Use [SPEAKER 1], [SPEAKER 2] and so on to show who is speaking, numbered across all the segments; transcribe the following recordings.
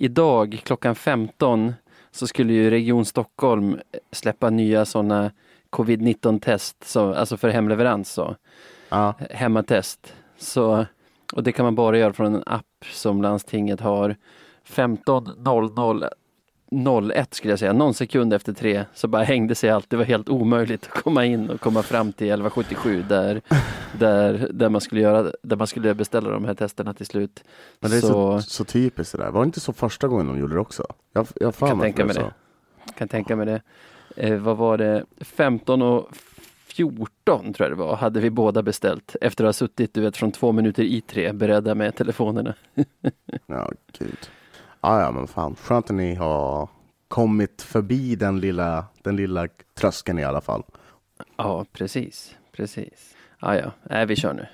[SPEAKER 1] idag klockan 15 så skulle ju Region Stockholm släppa nya sådana covid-19 test, så, alltså för hemleverans. Så.
[SPEAKER 2] Ja.
[SPEAKER 1] Hemmatest. Så, och det kan man bara göra från en app som landstinget har. 15.00 01 skulle jag säga, någon sekund efter tre så bara hängde sig allt. Det var helt omöjligt att komma in och komma fram till 1177 där, där, där, man, skulle göra, där man skulle beställa de här testerna till slut.
[SPEAKER 2] Men det är så, så, så typiskt det där. Var det inte så första gången de gjorde det också? Jag, jag
[SPEAKER 1] kan tänka mig det. Kan tänka mig det. Eh, vad var det? 15 och 14 tror jag det var, hade vi båda beställt efter att ha suttit du vet, från två minuter i tre beredda med telefonerna.
[SPEAKER 2] ja, gud. Ja, ja, men fan. Skönt att ni har kommit förbi den lilla, den lilla tröskeln i alla fall.
[SPEAKER 1] Ja, precis. Precis. Ja, ja, äh, vi kör nu.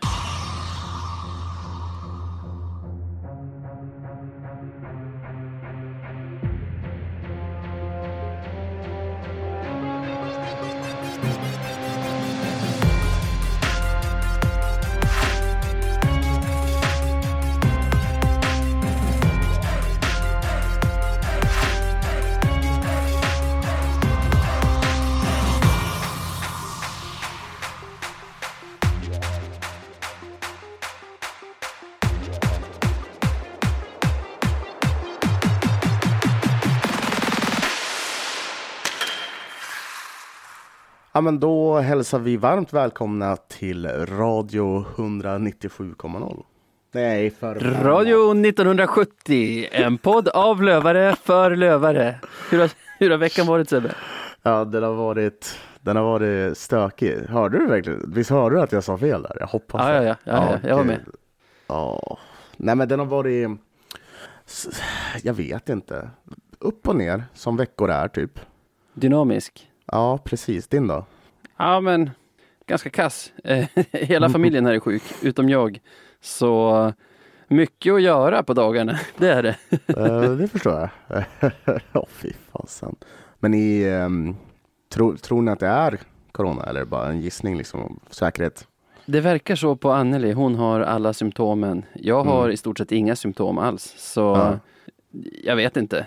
[SPEAKER 2] Ja, men då hälsar vi varmt välkomna till Radio 197,0.
[SPEAKER 1] Nej, för Radio 1970, en podd av lövare för lövare. Hur har, hur har veckan varit Sebbe?
[SPEAKER 2] Ja, den har varit, den har varit stökig. Hörde du verkligen? Visst hörde du att jag sa fel där? Jag hoppas
[SPEAKER 1] ja, ja, ja, ja, ja, jag var med.
[SPEAKER 2] Ja, nej men den har varit, jag vet inte, upp och ner som veckor är typ.
[SPEAKER 1] Dynamisk?
[SPEAKER 2] Ja, precis. Din då?
[SPEAKER 1] Ja, men ganska kass. Eh, hela familjen här är sjuk, utom jag. Så mycket att göra på dagarna, det är det.
[SPEAKER 2] Eh, det förstår jag. Åh, oh, fy fasen. Men ni, um, tro, tror ni att det är corona eller bara en gissning, liksom, säkerhet?
[SPEAKER 1] Det verkar så på Anneli. Hon har alla symptomen. Jag har mm. i stort sett inga symptom alls. Så ja. jag vet inte.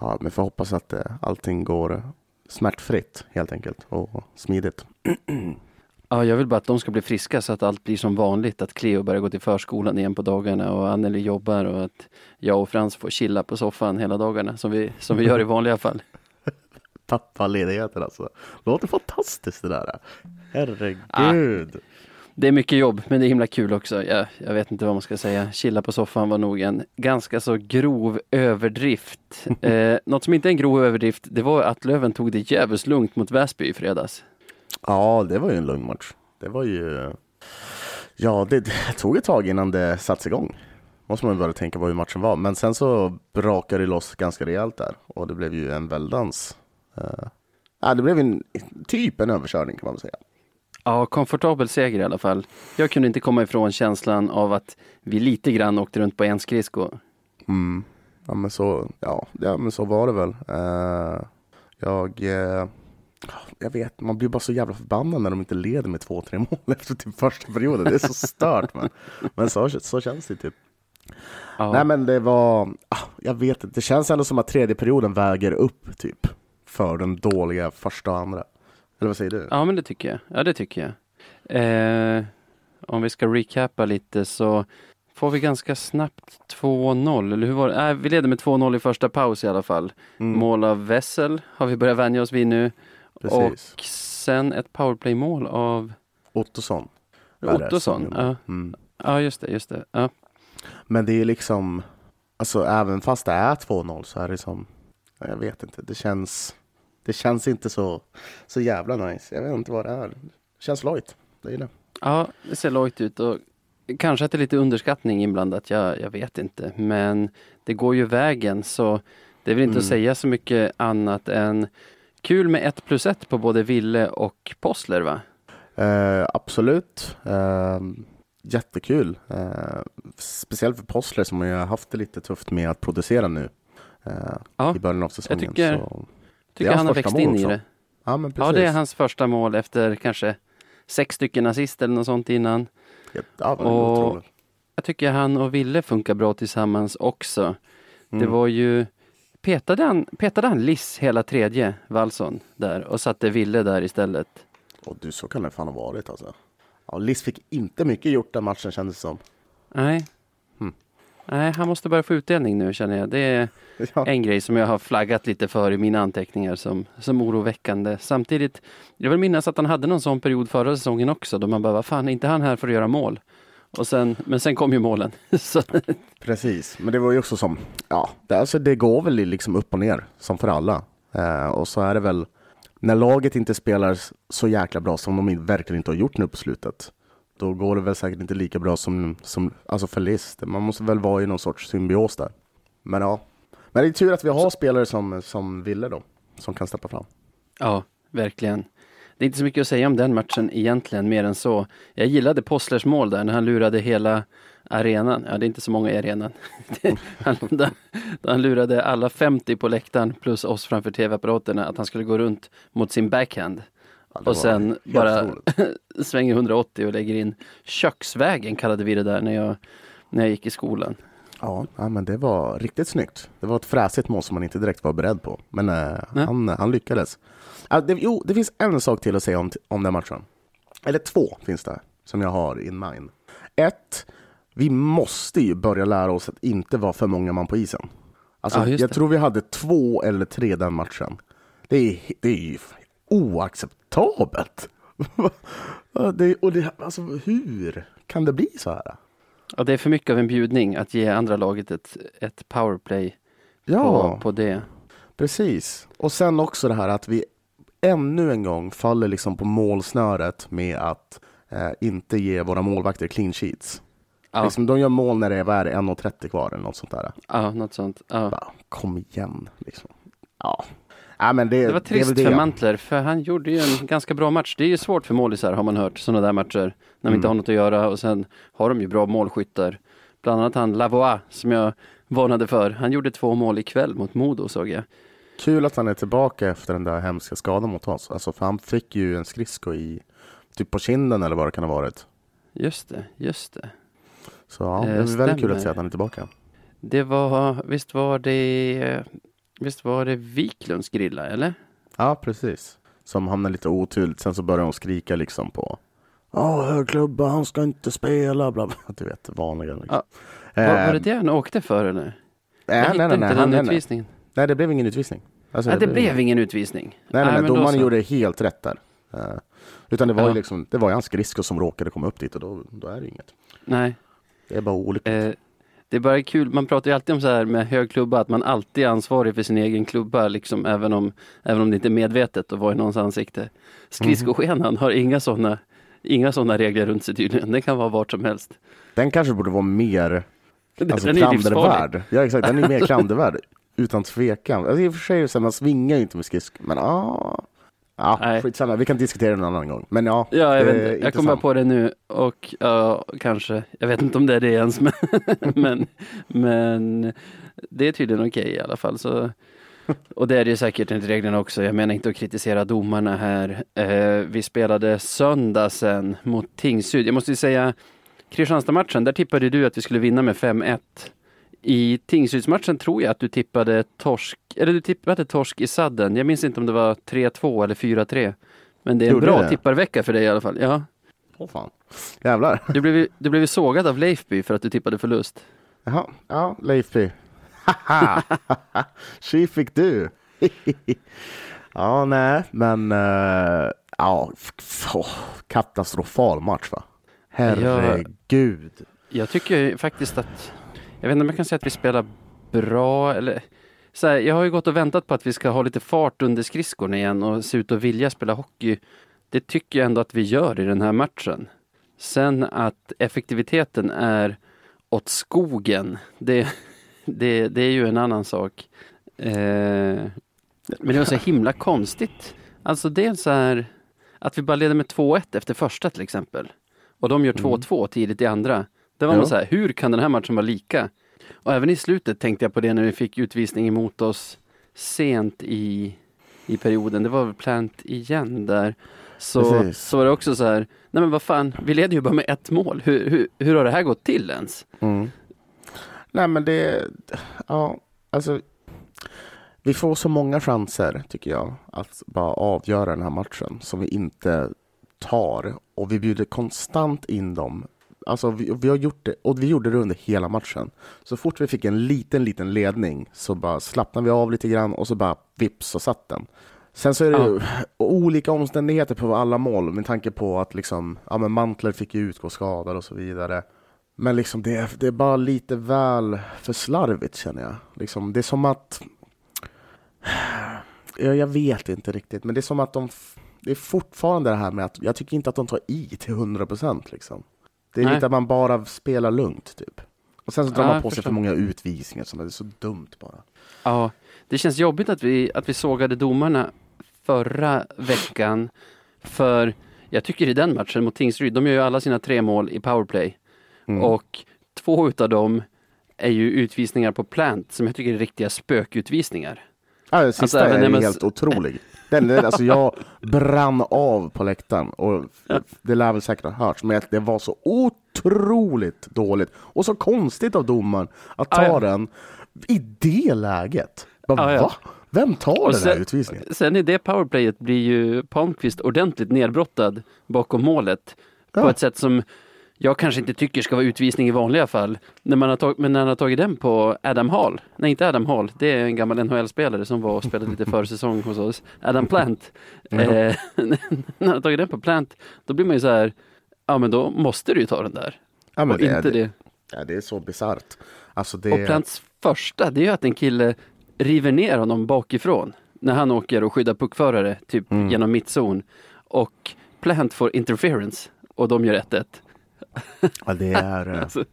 [SPEAKER 2] Ja, men får hoppas att uh, allting går smärtfritt helt enkelt och smidigt.
[SPEAKER 1] Ja, jag vill bara att de ska bli friska så att allt blir som vanligt. Att Cleo börjar gå till förskolan igen på dagarna och Anneli jobbar och att jag och Frans får chilla på soffan hela dagarna som vi, som vi gör i vanliga fall.
[SPEAKER 2] Pappaledigheten alltså. Låter fantastiskt det där. Herregud. Ja.
[SPEAKER 1] Det är mycket jobb, men det är himla kul också. Jag, jag vet inte vad man ska säga. Chilla på soffan var nog en ganska så grov överdrift. eh, något som inte är en grov överdrift, det var att Löven tog det jävligt lugnt mot Väsby i fredags.
[SPEAKER 2] Ja, det var ju en lugn match. Det var ju... Ja, det, det tog ett tag innan det sattes igång. Måste man börja tänka på hur matchen var. Men sen så brakade det loss ganska rejält där och det blev ju en väldans. Uh, ja, det blev en, typ en överkörning kan man väl säga.
[SPEAKER 1] Ja, komfortabel seger i alla fall. Jag kunde inte komma ifrån känslan av att vi lite grann åkte runt på en skridsko.
[SPEAKER 2] Mm. Ja, men så, ja, ja, men så var det väl. Uh, jag, uh, jag vet, man blir bara så jävla förbannad när de inte leder med två, tre mål efter typ första perioden. Det är så stört. men men så, så känns det typ. Ja. Nej men det var, ah, jag vet inte, det känns ändå som att tredje perioden väger upp typ för den dåliga första och andra. Eller vad säger du?
[SPEAKER 1] Ja, men det tycker jag. Ja, det tycker jag. Eh, om vi ska recapa lite så får vi ganska snabbt 2-0, eller hur var det? Äh, vi leder med 2-0 i första paus i alla fall. Mm. Mål av Wessel har vi börjat vänja oss vid nu. Precis. Och sen ett powerplay-mål av
[SPEAKER 2] Ottosson.
[SPEAKER 1] Ottosson, ja. Mm. ja just det, just det. Ja.
[SPEAKER 2] Men det är liksom, alltså även fast det är 2-0 så är det som, jag vet inte, det känns det känns inte så, så jävla nice. Jag vet inte vad det är. Det känns lojt. Det är det.
[SPEAKER 1] Ja, det ser lojt ut och kanske att det är lite underskattning inblandat. Jag, jag vet inte. Men det går ju vägen så det är väl inte mm. att säga så mycket annat än kul med ett plus ett på både Ville och Possler va?
[SPEAKER 2] Eh, absolut. Eh, jättekul. Eh, speciellt för Possler som har haft det lite tufft med att producera nu eh, ja, i början av säsongen.
[SPEAKER 1] Jag tycker, så Tycker han har växt in i det.
[SPEAKER 2] Ja, men precis.
[SPEAKER 1] ja, det är hans första mål efter kanske sex stycken assist eller något sånt innan.
[SPEAKER 2] Ja, och
[SPEAKER 1] jag tycker han och Ville funkar bra tillsammans också. Det
[SPEAKER 2] Mm.
[SPEAKER 1] var ju, petade han, petade han Liss hela tredje, Wallson, där och satte Ville där istället?
[SPEAKER 2] Och du, så kan det fan ha varit alltså. Ja, Liss fick inte mycket gjort den matchen kändes det som.
[SPEAKER 1] Nej. Nej, han måste börja få utdelning nu känner jag. Det är
[SPEAKER 2] Ja.
[SPEAKER 1] en grej som jag har flaggat lite för i mina anteckningar som, som oroväckande. Samtidigt, jag vill minnas att han hade någon sån period förra säsongen också då man bara, vad fan, är inte han här för att göra mål? Och sen, men sen kom ju målen. Så,
[SPEAKER 2] Precis, men det var ju också som, ja, det, alltså det går väl liksom upp och ner som för alla. Eh, och så är det väl, när laget inte spelar så jäkla bra som de verkligen inte har gjort nu på slutet, då går det väl säkert inte lika bra som, som alltså för List. Man måste väl vara i någon sorts symbios där. Men ja, men det är tur att vi har spelare som, som ville då, som kan steppa fram.
[SPEAKER 1] ja, verkligen. Det är inte så mycket att säga om den matchen egentligen, mer än så. Jag gillade Posslers mål där när han lurade hela arenan. Ja, det är inte så många i arenan. han, där han lurade alla 50 på läktaren plus oss framför tv-apparaterna att han skulle gå runt mot sin backhand.
[SPEAKER 2] Ja,
[SPEAKER 1] Och sen bara svänger 180 och lägger in köksvägen kallade vi det där när jag, när jag gick i skolan.
[SPEAKER 2] Ja, ja, men det var riktigt snyggt. Det var ett fräsigt mål som man inte direkt var beredd på. Men eh, han, han lyckades. Ja, det, jo, det finns en sak till att säga om, om den matchen. Eller två finns det, som jag har in mind. Ett, vi måste ju börja lära oss att inte vara för många man på isen. Alltså,
[SPEAKER 1] Ja,
[SPEAKER 2] jag
[SPEAKER 1] det.
[SPEAKER 2] tror vi hade två eller tre den matchen. Det är, det är ju oacceptabelt. Det, och det, alltså, hur kan det bli så här?
[SPEAKER 1] Ja, det är för mycket av en bjudning att ge andra laget ett, ett powerplay
[SPEAKER 2] Ja.
[SPEAKER 1] på, på det.
[SPEAKER 2] Precis. Och sen också det här att vi ännu en gång faller liksom på målsnöret med att eh, inte ge våra målvakter clean sheets.
[SPEAKER 1] Ja,
[SPEAKER 2] Liksom, de gör mål när det är, är det, 1.30 kvar eller något sånt där.
[SPEAKER 1] ja något sånt. Ja.
[SPEAKER 2] Bara, kom igen liksom. Ja. Ja men det,
[SPEAKER 1] Det var trist
[SPEAKER 2] det.
[SPEAKER 1] för Mantler, för han gjorde ju en ganska bra match. Det är ju svårt för målisar har man hört, sådana där matcher. När vi inte
[SPEAKER 2] Mm.
[SPEAKER 1] har något att göra och sen har de ju bra målskyttar. Bland annat han Lavois som jag varnade för. Han gjorde två mål ikväll mot Modo såg jag.
[SPEAKER 2] Kul att han är tillbaka efter den där hemska skadan mot oss. Alltså, för han fick ju en skridsko i, typ på kinden eller vad det kan ha varit.
[SPEAKER 1] Just det, just det.
[SPEAKER 2] Så ja, det
[SPEAKER 1] Eh,
[SPEAKER 2] är väldigt kul att se att han är tillbaka.
[SPEAKER 1] Det var, visst var det, visst var det Wiklunds grilla eller?
[SPEAKER 2] Ja, precis. Som hamnar lite oturligt. Sen så börjar hon skrika liksom på Ja, högklubba, han ska inte spela, bla bla. Du vet, det vanliga. Liksom.
[SPEAKER 1] Ja. Var, var det det han åkte för eller?
[SPEAKER 2] Nej,
[SPEAKER 1] jag
[SPEAKER 2] nej, nej, nej,
[SPEAKER 1] inte
[SPEAKER 2] han-
[SPEAKER 1] den
[SPEAKER 2] nej, nej.
[SPEAKER 1] utvisningen.
[SPEAKER 2] nej, det blev ingen utvisning. Alltså,
[SPEAKER 1] Nej, det blev ingen utvisning.
[SPEAKER 2] Nej, nej, nej
[SPEAKER 1] då
[SPEAKER 2] domaren gjorde helt rätt där. Eh, utan det var
[SPEAKER 1] Ja.
[SPEAKER 2] ju liksom, det var ju hans skridskor som råkade komma upp dit och då, då är det inget.
[SPEAKER 1] Nej.
[SPEAKER 2] Det är bara olyckligt.
[SPEAKER 1] Eh, det är bara kul, man pratar ju alltid om så här med hög klubba, att man alltid är ansvarig för sin egen klubba, liksom, även, om, även om det inte är medvetet och var i någons ansikte. Skridskoskenan har inga sådana inga såna regler runt sig tydligen, den kan vara vart som helst.
[SPEAKER 2] Den kanske borde vara mer alltså,
[SPEAKER 1] den
[SPEAKER 2] klandervärd. Ja, exakt. Den är mer klandervärd. Utan tvekan. Alltså, I och för sig, så här, man svingar ju inte med skridskor, men ja. Ja,
[SPEAKER 1] Nej.
[SPEAKER 2] skitsamma. Vi kan diskutera det en annan gång. Men ja,
[SPEAKER 1] Ja, jag, vet jag kommer bara på det nu och ja, kanske, jag vet inte om det är det ens, men, men, men det är tydligen okej i alla fall. Så, och det är det ju säkert enligt reglerna också. Jag menar inte att kritisera domarna här. Eh, vi spelade söndag sen mot Tingsryd. Jag måste ju säga, Kristianstad-matchen, där tippade du att vi skulle vinna med 5-1. I Tingsrydsmatchen tror jag att du tippade torsk, eller du tippade torsk i sadden. Jag minns inte om det var 3-2 eller 4-3. Men det är en
[SPEAKER 2] Gjorde
[SPEAKER 1] bra
[SPEAKER 2] det?
[SPEAKER 1] tipparvecka för dig i alla fall. Ja.
[SPEAKER 2] Åh fan. Jävlar.
[SPEAKER 1] Du blev, du blev sågad av Leifby för att du tippade förlust.
[SPEAKER 2] Jaha, ja, Leifby. Tji fick du. ja, nej, men uh, ja, katastrofal match va? Herregud.
[SPEAKER 1] Jag tycker ju faktiskt att, jag vet inte om jag kan säga att vi spelar bra eller så här, jag har ju gått och väntat på att vi ska ha lite fart under skridskorna igen och se ut att vilja spela hockey. Det tycker jag ändå att vi gör i den här matchen. Sen att effektiviteten är åt skogen, det, det, det är ju en annan sak. Eh, men det var så himla konstigt. Alltså dels är att vi bara leder med 2-1 efter första till exempel. Och de gör 2-2 tidigt i andra. Det var
[SPEAKER 2] Ja.
[SPEAKER 1] man så här, hur kan den här matchen vara lika? Och även i slutet tänkte jag på det när vi fick utvisning emot oss sent i, i perioden. Det var väl plant igen där. Så,
[SPEAKER 2] Precis.
[SPEAKER 1] så var det också så här, nej men vad fan, vi leder ju bara med ett mål. Hur, hur, hur har det här gått till ens?
[SPEAKER 2] Mm. Nej, men det, ja, alltså, vi får så många chanser, tycker jag, att bara avgöra den här matchen som vi inte tar. Och vi bjuder konstant in dem. Alltså, vi, vi har gjort det, och vi gjorde det under hela matchen. Så fort vi fick en liten, liten ledning så bara slappnade vi av lite grann och så bara vips så satt den. Sen så är det ju
[SPEAKER 1] Ja.
[SPEAKER 2] olika omständigheter på alla mål med tanke på att liksom, ja men Mantler fick ju utgå skadad och så vidare. Men liksom det, är- det är bara lite väl för slarvigt känner jag. Liksom, det är som att... Ja, jag vet inte riktigt, men det är som att de... Det är fortfarande det här med att jag tycker inte att de tar i till 100 procent. Liksom. Det är
[SPEAKER 1] Nej.
[SPEAKER 2] lite att man bara spelar lugnt typ. Och sen så drar
[SPEAKER 1] Ja,
[SPEAKER 2] man på sig för många utvisningar som är så dumt bara.
[SPEAKER 1] Ja, det känns jobbigt att vi, att vi sågade domarna förra veckan. För jag tycker i den matchen mot Tingsryd, de gör ju alla sina tre mål i powerplay.
[SPEAKER 2] Mm.
[SPEAKER 1] Och två utav dem är ju utvisningar på plant som jag tycker är riktiga spökutvisningar.
[SPEAKER 2] Ja, den sista
[SPEAKER 1] Alltså,
[SPEAKER 2] är
[SPEAKER 1] man-
[SPEAKER 2] helt otrolig. Den, den, alltså jag brann av på läktaren och det lär väl säkert ha hörts, men det var så otroligt dåligt och så konstigt av domaren att ta
[SPEAKER 1] Ah, ja.
[SPEAKER 2] den i det läget. Bara,
[SPEAKER 1] Ah, ja.
[SPEAKER 2] va? Vem tar
[SPEAKER 1] Och
[SPEAKER 2] den här
[SPEAKER 1] sen-
[SPEAKER 2] utvisningen?
[SPEAKER 1] Sen i det powerplayet blir ju Palmqvist ordentligt nedbrottad bakom målet. På
[SPEAKER 2] Ja.
[SPEAKER 1] ett sätt som jag kanske inte tycker ska vara utvisning i vanliga fall. När man har tag- men när han har tagit den på Adam Hall, nej inte Adam Hall, det är en gammal NHL-spelare som var och spelade lite försäsong hos oss. Adam Plant. Eh, när han har tagit den på Plant, då blir man ju så här, ja men då måste du ju ta den där.
[SPEAKER 2] Ja, men
[SPEAKER 1] och
[SPEAKER 2] det, är-
[SPEAKER 1] inte det.
[SPEAKER 2] Ja, det är så bisarrt. Alltså det...
[SPEAKER 1] Och Plants första, det är ju att en kille river ner honom bakifrån när han åker och skyddar puckförare, typ
[SPEAKER 2] Mm.
[SPEAKER 1] genom mittzon. Och Plant får interference och de gör 1-1.
[SPEAKER 2] Ja, det är... eh,
[SPEAKER 1] Alltså,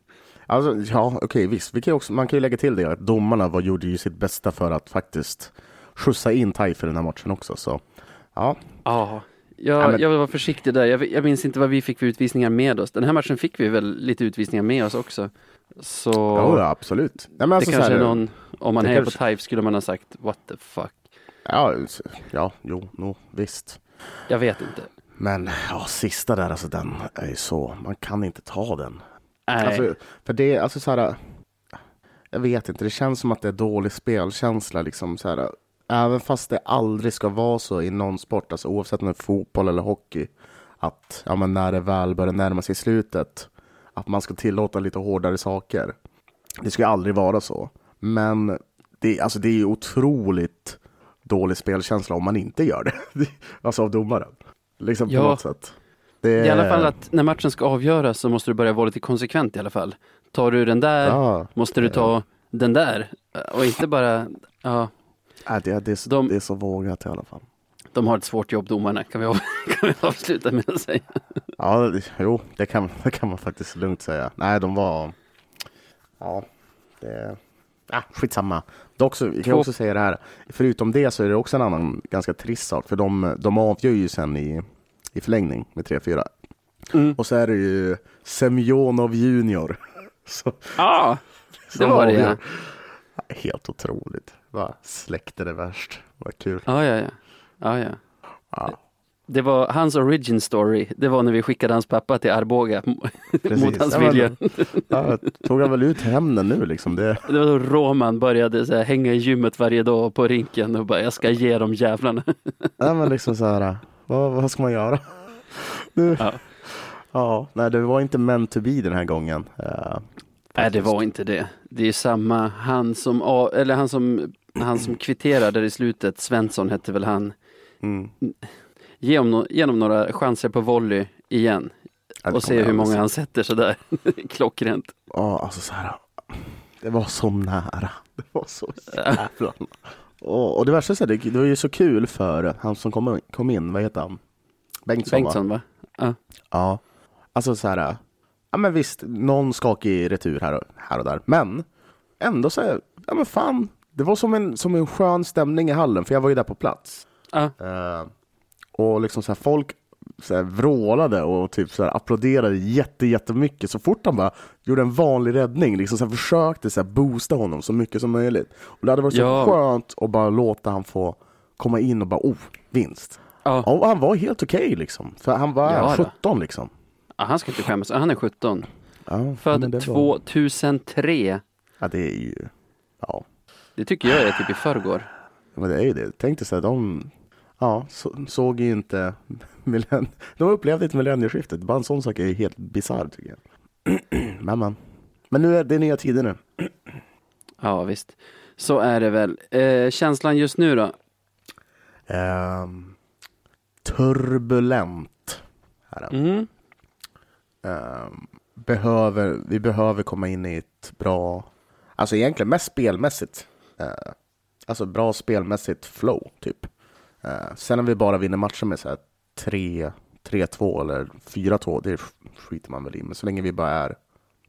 [SPEAKER 2] Alltså, ja, okej, visst. Vi kan också, man kan ju lägga till det att domarna var, gjorde ju sitt bästa för att faktiskt skjutsa in Taif i den här matchen också. Så, ja,
[SPEAKER 1] ja,
[SPEAKER 2] Ja,
[SPEAKER 1] jag,
[SPEAKER 2] men-
[SPEAKER 1] jag var försiktig där. Jag, jag minns inte vad vi fick för utvisningar med oss. Den här matchen fick vi väl lite utvisningar med oss också. Så
[SPEAKER 2] ja, ja absolut. Men alltså,
[SPEAKER 1] det kanske
[SPEAKER 2] här,
[SPEAKER 1] är någon, om man hejar på
[SPEAKER 2] kanske-
[SPEAKER 1] Taif skulle man ha sagt what the fuck.
[SPEAKER 2] Ja, ja, jo, no, visst.
[SPEAKER 1] Jag vet inte.
[SPEAKER 2] Men ja, sista där, alltså den är ju så, man kan inte ta den.
[SPEAKER 1] Nej.
[SPEAKER 2] Alltså, för det är alltså så här, jag vet inte, det känns som att det är dålig spelkänsla liksom så här. Även fast det aldrig ska vara så i någon sport, alltså oavsett om det är fotboll eller hockey, att ja, men när det väl börjar närma sig slutet, att man ska tillåta lite hårdare saker. Det ska aldrig vara så. Men det, alltså, det är otroligt dålig spelkänsla om man inte gör det. alltså av domaren. Liksom på
[SPEAKER 1] Ja.
[SPEAKER 2] något sätt. Det,
[SPEAKER 1] I alla fall att när matchen ska avgöras så måste du börja vara lite konsekvent i alla fall. Tar du den där
[SPEAKER 2] Ja,
[SPEAKER 1] måste du ta den där. Och inte bara, ja,
[SPEAKER 2] Ja, det, det, är så,
[SPEAKER 1] De-
[SPEAKER 2] det är så vågat i alla fall.
[SPEAKER 1] de har ett svårt jobb domarna, kan vi, av, kan vi avsluta med att säga.
[SPEAKER 2] Ja, jo, det kan, det kan man faktiskt lugnt säga. Nej, de var... Ja, det... Ah, skitsamma. Dock så, kan
[SPEAKER 1] Två-
[SPEAKER 2] också säga det här. Förutom det så är det också en annan ganska trist sak. För de, de avgör ju sen i, i förlängning med 3-4.
[SPEAKER 1] Mm.
[SPEAKER 2] Och så är det ju Semjonov junior.
[SPEAKER 1] Ja, det
[SPEAKER 2] som
[SPEAKER 1] var det ja.
[SPEAKER 2] Helt otroligt. Va? Släkten är värst. Vad kul.
[SPEAKER 1] Ja, ja, ja. ja, ja.
[SPEAKER 2] Ja,
[SPEAKER 1] Det var hans origin story. Det var när vi skickade hans pappa till Arboga
[SPEAKER 2] precis.
[SPEAKER 1] mot hans
[SPEAKER 2] Ja,
[SPEAKER 1] vilja.
[SPEAKER 2] Ja, tog han väl ut hämnden nu liksom? Det,
[SPEAKER 1] Det var då Roman började så här, hänga i gymmet varje dag på rinken och bara, jag ska ge dem jävlarna.
[SPEAKER 2] Nej men liksom så här, vad, vad ska man göra? Nu,
[SPEAKER 1] Ja.
[SPEAKER 2] ja, nej det var inte meant to be den här gången. Eh,
[SPEAKER 1] Nej, det var inte det. Det är samma, han som, eller han som, han som kvitterar där i slutet, Svensson hette väl han.
[SPEAKER 2] mm.
[SPEAKER 1] Ge honom, några chanser på volley igen
[SPEAKER 2] Ja,
[SPEAKER 1] och se hur många han sätter sådär. Klockrent.
[SPEAKER 2] Ja, alltså så här. Det var så nära. Det var så jävla och, och det värsta är att det, det var ju så kul för han som kom, kom in, vad heter han? Bengtsson, va?
[SPEAKER 1] Bengtsson va?
[SPEAKER 2] Ja. Alltså så här. Ja men visst, någon skakig retur här och, här och där. Men ändå så här, ja men fan. Det var som en, som en skön stämning i hallen, för jag var ju där på plats.
[SPEAKER 1] Ja.
[SPEAKER 2] Eh, och liksom så här, folk så här, vrålade och typ så här, applåderade jätte, jättemycket så fort han bara gjorde en vanlig räddning. Liksom så här, försökte så här, boosta honom så mycket som möjligt. Och det hade varit så
[SPEAKER 1] Ja.
[SPEAKER 2] skönt att bara låta han få komma in och bara oh, vinst.
[SPEAKER 1] Ja.
[SPEAKER 2] Och han var helt okej liksom. För han var
[SPEAKER 1] Ja då.
[SPEAKER 2] 17 liksom.
[SPEAKER 1] ja, han ska inte skämmas. Han är 17.
[SPEAKER 2] Ja,
[SPEAKER 1] Född
[SPEAKER 2] det var-
[SPEAKER 1] 2003.
[SPEAKER 2] Ja, det är ju... Ja.
[SPEAKER 1] Det tycker jag är typ i förrgår.
[SPEAKER 2] Men det är ju det. Tänk dig så här, de ja, så, såg ju inte millenn... De upplevde inte millennieskiftet. Bara en sån sak är helt bisarr tycker jag. men, men. men nu är det nya tider nu.
[SPEAKER 1] Ja, visst. Så är det väl. Eh, känslan just nu då?
[SPEAKER 2] Ehm, turbulent. Här.
[SPEAKER 1] Mm.
[SPEAKER 2] Ehm, behöver, vi behöver komma in i ett bra, alltså egentligen mest spelmässigt. Uh, alltså bra spelmässigt flow, typ. Uh, sen när vi bara vinner matcher med så här 3, 3-2 eller 4-2, det skiter man väl i. Men så länge vi bara är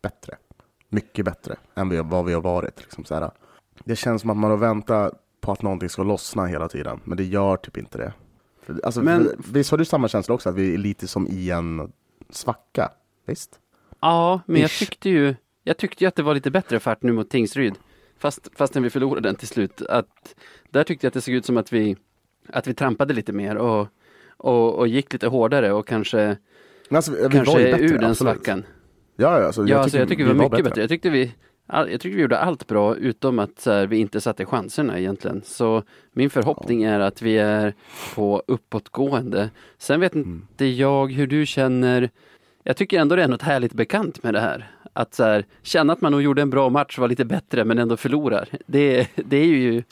[SPEAKER 2] bättre, mycket bättre än vi, vad vi har varit. Liksom så här. Det känns som att man har väntat på att någonting ska lossna hela tiden, men det gör typ inte det. Alltså,
[SPEAKER 1] Men-
[SPEAKER 2] visst har du samma känsla också, att vi är lite som i en svacka? Visst?
[SPEAKER 1] Ja, men jag
[SPEAKER 2] Ish.
[SPEAKER 1] tyckte ju Jag tyckte ju att det var lite bättre fart nu mot Tingsryd. Fast, fastän vi förlorade den till slut. Att, där tyckte jag att det såg ut som att vi Att vi trampade lite mer och Och, och gick lite hårdare och kanske
[SPEAKER 2] Alltså, vi, vi var
[SPEAKER 1] Kanske
[SPEAKER 2] ju bättre,
[SPEAKER 1] ur den svackan.
[SPEAKER 2] Ja, ja, alltså,
[SPEAKER 1] Ja, alltså, jag tycker vi var mycket bättre.
[SPEAKER 2] bättre.
[SPEAKER 1] Jag tyckte vi all, jag tyckte vi gjorde allt bra utom att här, vi inte satte chanserna egentligen. Så min förhoppning är att vi är på uppåtgående. Sen vet
[SPEAKER 2] Mm.
[SPEAKER 1] inte jag hur du känner. Jag tycker ändå det är något härligt bekant med det här. Att så här, känna att man nog gjorde en bra match, var lite bättre men ändå förlorar. Det, det är ju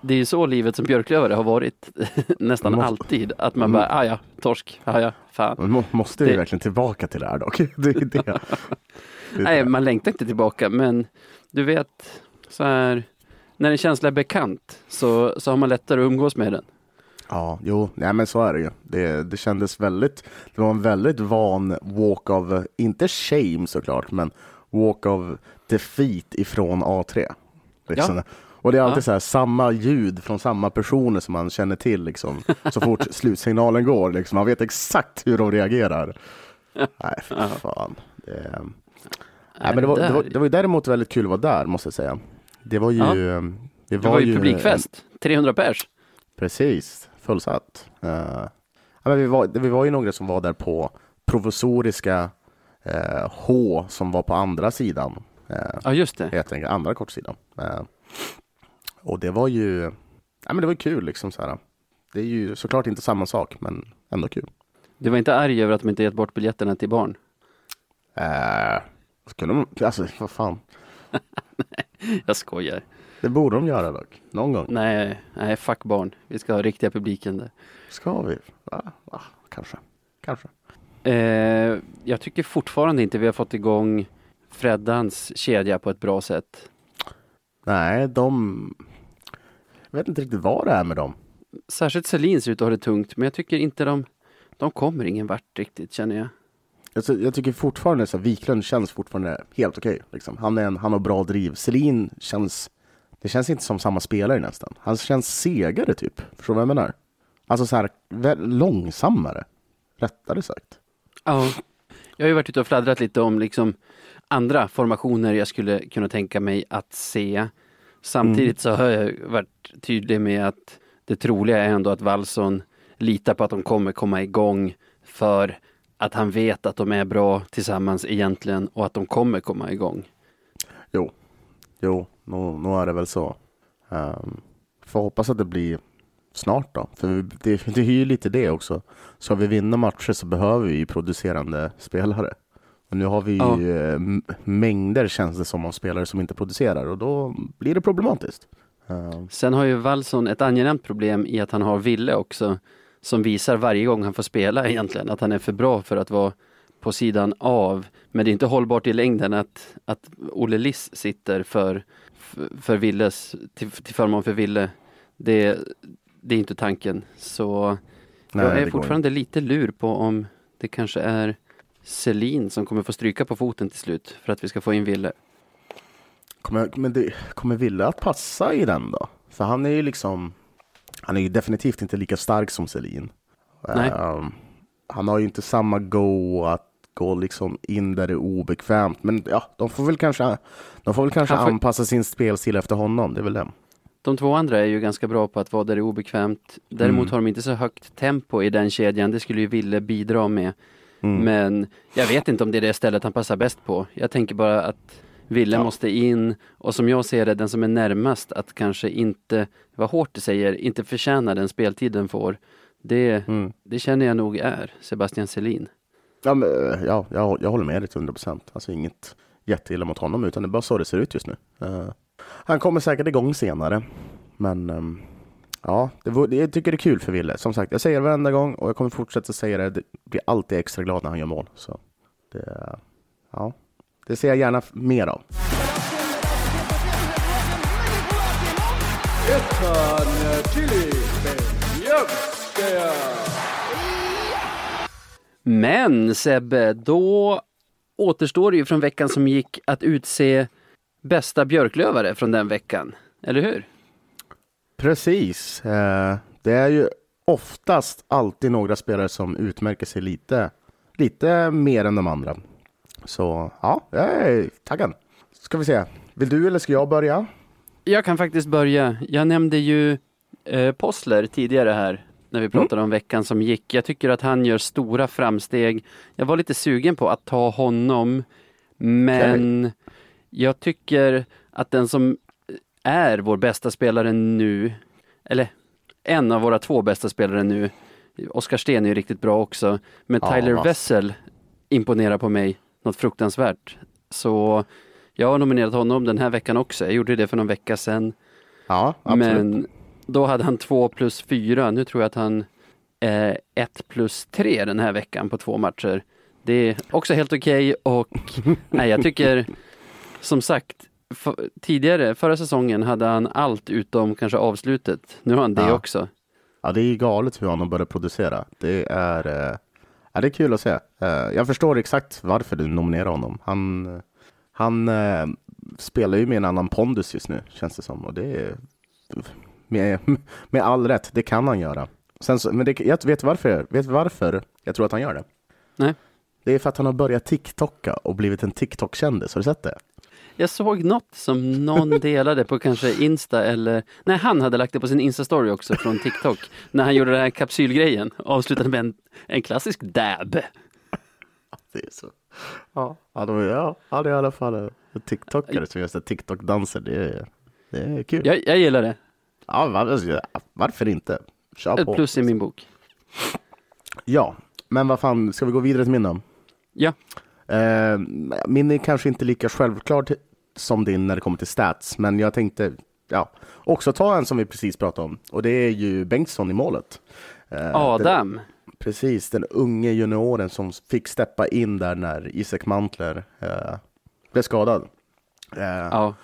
[SPEAKER 1] det är ju så livet som Björklövare har varit nästan
[SPEAKER 2] måste-
[SPEAKER 1] alltid. Att man bara, ah ja, torsk, ah ja, fan.
[SPEAKER 2] Må, måste ju
[SPEAKER 1] Det-
[SPEAKER 2] verkligen tillbaka till det här dock. Det är det. det, är
[SPEAKER 1] Nej, man längtar inte tillbaka, men du vet, så här, när en känsla är bekant så, så har man lättare att umgås med den.
[SPEAKER 2] Ja, jo, nej men så är det ju. Det, det kändes väldigt, det var en väldigt van walk of, inte shame såklart, men walk of defeat ifrån A3. Liksom.
[SPEAKER 1] Ja.
[SPEAKER 2] Och det är alltid
[SPEAKER 1] Ja.
[SPEAKER 2] så här, samma ljud från samma personer som man känner till liksom, så fort slutsignalen går. Liksom. Man vet exakt hur de reagerar. Nej, för
[SPEAKER 1] Ja.
[SPEAKER 2] fan. Det, nej, men det, var, det, var, det var däremot väldigt kul att vara där, måste jag säga. Det var ju...
[SPEAKER 1] Ja.
[SPEAKER 2] Det,
[SPEAKER 1] det
[SPEAKER 2] var,
[SPEAKER 1] var ju
[SPEAKER 2] en-
[SPEAKER 1] publikfest, 300 pers.
[SPEAKER 2] Precis, fullsatt. Uh, ja, men vi, var, vi var ju några som var där på provisoriska eh, H som var på andra sidan. Uh,
[SPEAKER 1] Ja, just det.
[SPEAKER 2] helt enkelt, andra kortsidan. Eh, och det var ju, ja, men det var kul liksom så här. Det är ju såklart inte samma sak, men ändå kul.
[SPEAKER 1] Du var inte arg över att de inte gett bort biljetterna till barn?
[SPEAKER 2] Uh, skulle de, alltså vad fan,
[SPEAKER 1] Jag skojar.
[SPEAKER 2] det borde de göra dock, någon gång.
[SPEAKER 1] Nej, nej, fuck barn. Vi ska ha riktiga publiken där.
[SPEAKER 2] Ska vi? Va? Va? Kanske, kanske.
[SPEAKER 1] Eh, jag tycker fortfarande inte vi har fått igång Freddans kedja på ett bra sätt.
[SPEAKER 2] Nej, de, jag vet inte riktigt vad det är med dem.
[SPEAKER 1] Särskilt Selin ser ut att ha det tungt, men jag tycker inte de, de kommer ingen vart riktigt känner jag.
[SPEAKER 2] Alltså, jag tycker fortfarande så Wiklund känns fortfarande helt okej. liksom. han, är en, han har bra driv. Selin känns, det känns inte som samma spelare nästan. Han känns segare typ. Förstår du vad jag menar? Alltså så här, långsammare. Rättare sagt.
[SPEAKER 1] Ja. Jag har ju varit ute och fladdrat lite om liksom andra formationer jag skulle kunna tänka mig att se. Samtidigt så har jag varit tydlig med att det troliga är ändå att Wallson litar på att de kommer komma igång för att han vet att de är bra tillsammans egentligen och att de kommer komma igång.
[SPEAKER 2] Jo, jo, nog är det väl så. Um, får hoppas att det blir snart då. För det, det är ju lite det också. Ska vi vinna matcher så behöver vi ju producerande spelare. Och nu har vi ju
[SPEAKER 1] Ja.
[SPEAKER 2] eh, mängder känns det som av spelare som inte producerar och då blir det problematiskt. Ehm,
[SPEAKER 1] Sen har ju Wallson ett angenämt problem i att han har Ville också som visar varje gång han får spela egentligen att han är för bra för att vara på sidan av. Men det är inte hållbart i längden att, att Olle Liss sitter för, för, för Villes, till, till förmån för Ville. Det, det är inte tanken. Så
[SPEAKER 2] nej,
[SPEAKER 1] jag är fortfarande lite lur på om det kanske är Selin som kommer få stryka på foten till slut för att vi ska få in Ville.
[SPEAKER 2] Kommer, men det, kommer Ville att passa i den då? För han är ju liksom Han är ju definitivt inte lika stark som Selin.
[SPEAKER 1] Nej.
[SPEAKER 2] Ehm, han har ju inte samma go att gå liksom in där det är obekvämt. Men ja, de får väl kanske De får väl kanske
[SPEAKER 1] får-
[SPEAKER 2] anpassa sin spelstil efter honom. Det är väl det.
[SPEAKER 1] De två andra är ju ganska bra på att vara där det är obekvämt. Däremot
[SPEAKER 2] Mm.
[SPEAKER 1] har de inte så högt tempo i den kedjan. Det skulle ju Ville bidra med.
[SPEAKER 2] Mm.
[SPEAKER 1] Men jag vet inte om det är det stället han passar bäst på. Jag tänker bara att Ville
[SPEAKER 2] Ja.
[SPEAKER 1] måste in och som jag ser det, den som är närmast att kanske inte, vad hårt det säger, inte förtjänar den speltid den får. Det,
[SPEAKER 2] Mm.
[SPEAKER 1] det känner jag nog är Sebastian Selin.
[SPEAKER 2] Ja, men, ja jag, jag håller med dig till 100 procent. Alltså inget jätteilla mot honom, utan det är bara så det ser ut just nu. Eh, han kommer säkert igång senare, men ehm, ja, det, jag tycker det är kul för Ville. Som sagt, jag säger det varenda gång och jag kommer fortsätta säga det. Det blir alltid extra glad när han gör mål. Så det, ja, det ser jag gärna mer av.
[SPEAKER 1] Men Sebbe, då återstår det ju från veckan som gick att utse bästa björklövare från den veckan. Eller hur?
[SPEAKER 2] Precis. Eh, det är ju oftast alltid några spelare som utmärker sig lite, lite mer än de andra. Så ja, jag är taggad. Ska vi se. Vill du eller ska jag börja?
[SPEAKER 1] Jag kan faktiskt börja. Jag nämnde ju eh, Possler tidigare här när vi pratade om veckan som gick. Jag tycker att han gör stora framsteg. Jag var lite sugen på att ta honom, men jag tycker att den som är vår bästa spelare nu, eller en av våra två bästa spelare nu, Oskar Sten är ju riktigt bra också, men
[SPEAKER 2] Ja,
[SPEAKER 1] Tyler. Wessel imponerar på mig något fruktansvärt. Så jag har nominerat honom den här veckan också. Jag gjorde det för någon vecka sedan.
[SPEAKER 2] Ja, absolut.
[SPEAKER 1] Men då hade han två plus fyra. Nu tror jag att han är ett plus tre den här veckan på två matcher. Det är också helt okej och nej, jag tycker som sagt f- tidigare, förra säsongen hade han allt utom kanske avslutet. Nu har han det
[SPEAKER 2] Ja.
[SPEAKER 1] också.
[SPEAKER 2] Ja, det är galet hur han har börjat producera. Det är, eh, ja, det är kul att se. Eh, jag förstår exakt varför du nominerar honom. Han, han eh, spelar ju med en annan pondus just nu, känns det som. Och det är med, med all rätt, det kan han göra. Sen så, men det, jag vet varför, vet varför jag tror att han gör det?
[SPEAKER 1] Nej.
[SPEAKER 2] Det är för att han har börjat TikToka och blivit en TikTok-kändis. Har du sett det?
[SPEAKER 1] Jag såg något som någon delade på kanske Insta eller, nej han hade lagt det på sin Insta-story också från TikTok. När han gjorde den här kapsylgrejen, avslutade med en, en klassisk dab.
[SPEAKER 2] Det är så. Ja, ja, de, ja, ja det är i alla fall en TikTokare som gör TikTok-danser. Det är, det är kul.
[SPEAKER 1] Jag, jag gillar det.
[SPEAKER 2] Ja, var, varför inte? Kör
[SPEAKER 1] Ett
[SPEAKER 2] på.
[SPEAKER 1] plus i min bok.
[SPEAKER 2] Ja, men vad fan, ska vi gå vidare till min då?
[SPEAKER 1] Ja.
[SPEAKER 2] Eh, min är kanske inte lika självklar till- som din när det kommer till stats, men jag tänkte ja, också ta en som vi precis pratade om och det är ju Bengtsson i målet. Eh, Den,
[SPEAKER 1] Adam.
[SPEAKER 2] precis, den unge junioren som fick steppa in där när Isak Mantler eh, blev skadad. Eh,
[SPEAKER 1] Ja.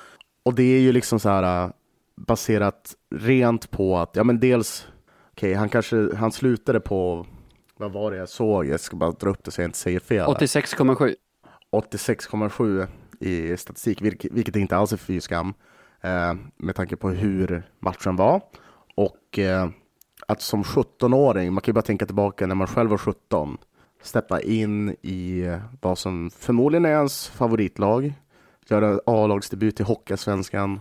[SPEAKER 2] Och det är ju liksom så här äh, baserat rent på att, ja men dels, okej han kanske, han slutade på, vad var det jag såg? Jag ska bara dra upp det så jag inte säger fel.
[SPEAKER 1] 86,7.
[SPEAKER 2] 86,7 i statistik, vilket, inte alls är fy skam. Eh, med tanke på hur matchen var. Och eh, att som 17-åring, man kan ju bara tänka tillbaka när man själv var 17, steppa in i eh, vad som förmodligen är ens favoritlag, göra A-lagsdebut i Hockeyallsvenskan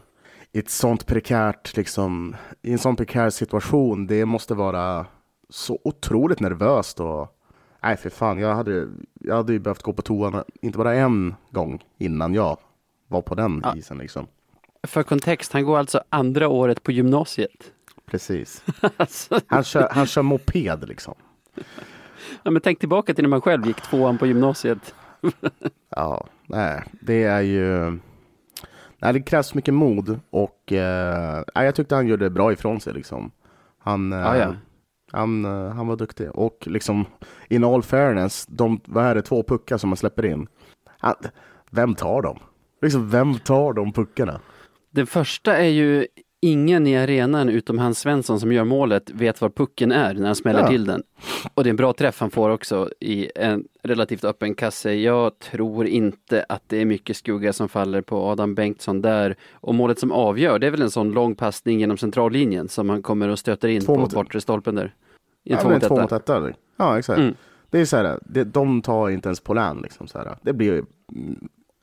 [SPEAKER 2] i ett sånt prekärt, liksom, i en sån prekär situation, det måste vara så otroligt nervöst och nej för fan, jag hade, jag hade ju behövt gå på toan, inte bara en gång innan jag var på den
[SPEAKER 1] Ja.
[SPEAKER 2] isen liksom.
[SPEAKER 1] För kontext, han går alltså andra året på gymnasiet.
[SPEAKER 2] Precis.
[SPEAKER 1] Alltså,
[SPEAKER 2] Han kör, han kör moped liksom.
[SPEAKER 1] ja, men tänk tillbaka till när man själv gick tvåan på gymnasiet.
[SPEAKER 2] Ja, nej, det är ju... Nej, det krävs mycket mod och eh, jag tyckte han gjorde bra ifrån sig liksom. Han, eh,
[SPEAKER 1] Ja, ja.
[SPEAKER 2] Han, eh, han var duktig och liksom in all fairness, de, vad är det, två puckar som man släpper in. Han, vem tar dem? Liksom, vem tar de puckarna?
[SPEAKER 1] Den första är ju ingen i arenan utom Hans Svensson som gör målet vet var pucken är när han smäller
[SPEAKER 2] Ja.
[SPEAKER 1] till den. Och det är en bra träff han får också i en relativt öppen kasse. Jag tror inte att det är mycket skugga som faller på Adam Bengtsson där. Och målet som avgör, det är väl en sån lång passning genom centrallinjen som han kommer och stöter in
[SPEAKER 2] Två
[SPEAKER 1] på bortre stolpen där. I
[SPEAKER 2] Ja,
[SPEAKER 1] två mot
[SPEAKER 2] två mot ett eller? Ja, exakt.
[SPEAKER 1] Mm.
[SPEAKER 2] Det är så här, det, de tar inte ens på län liksom. Så här. Det blir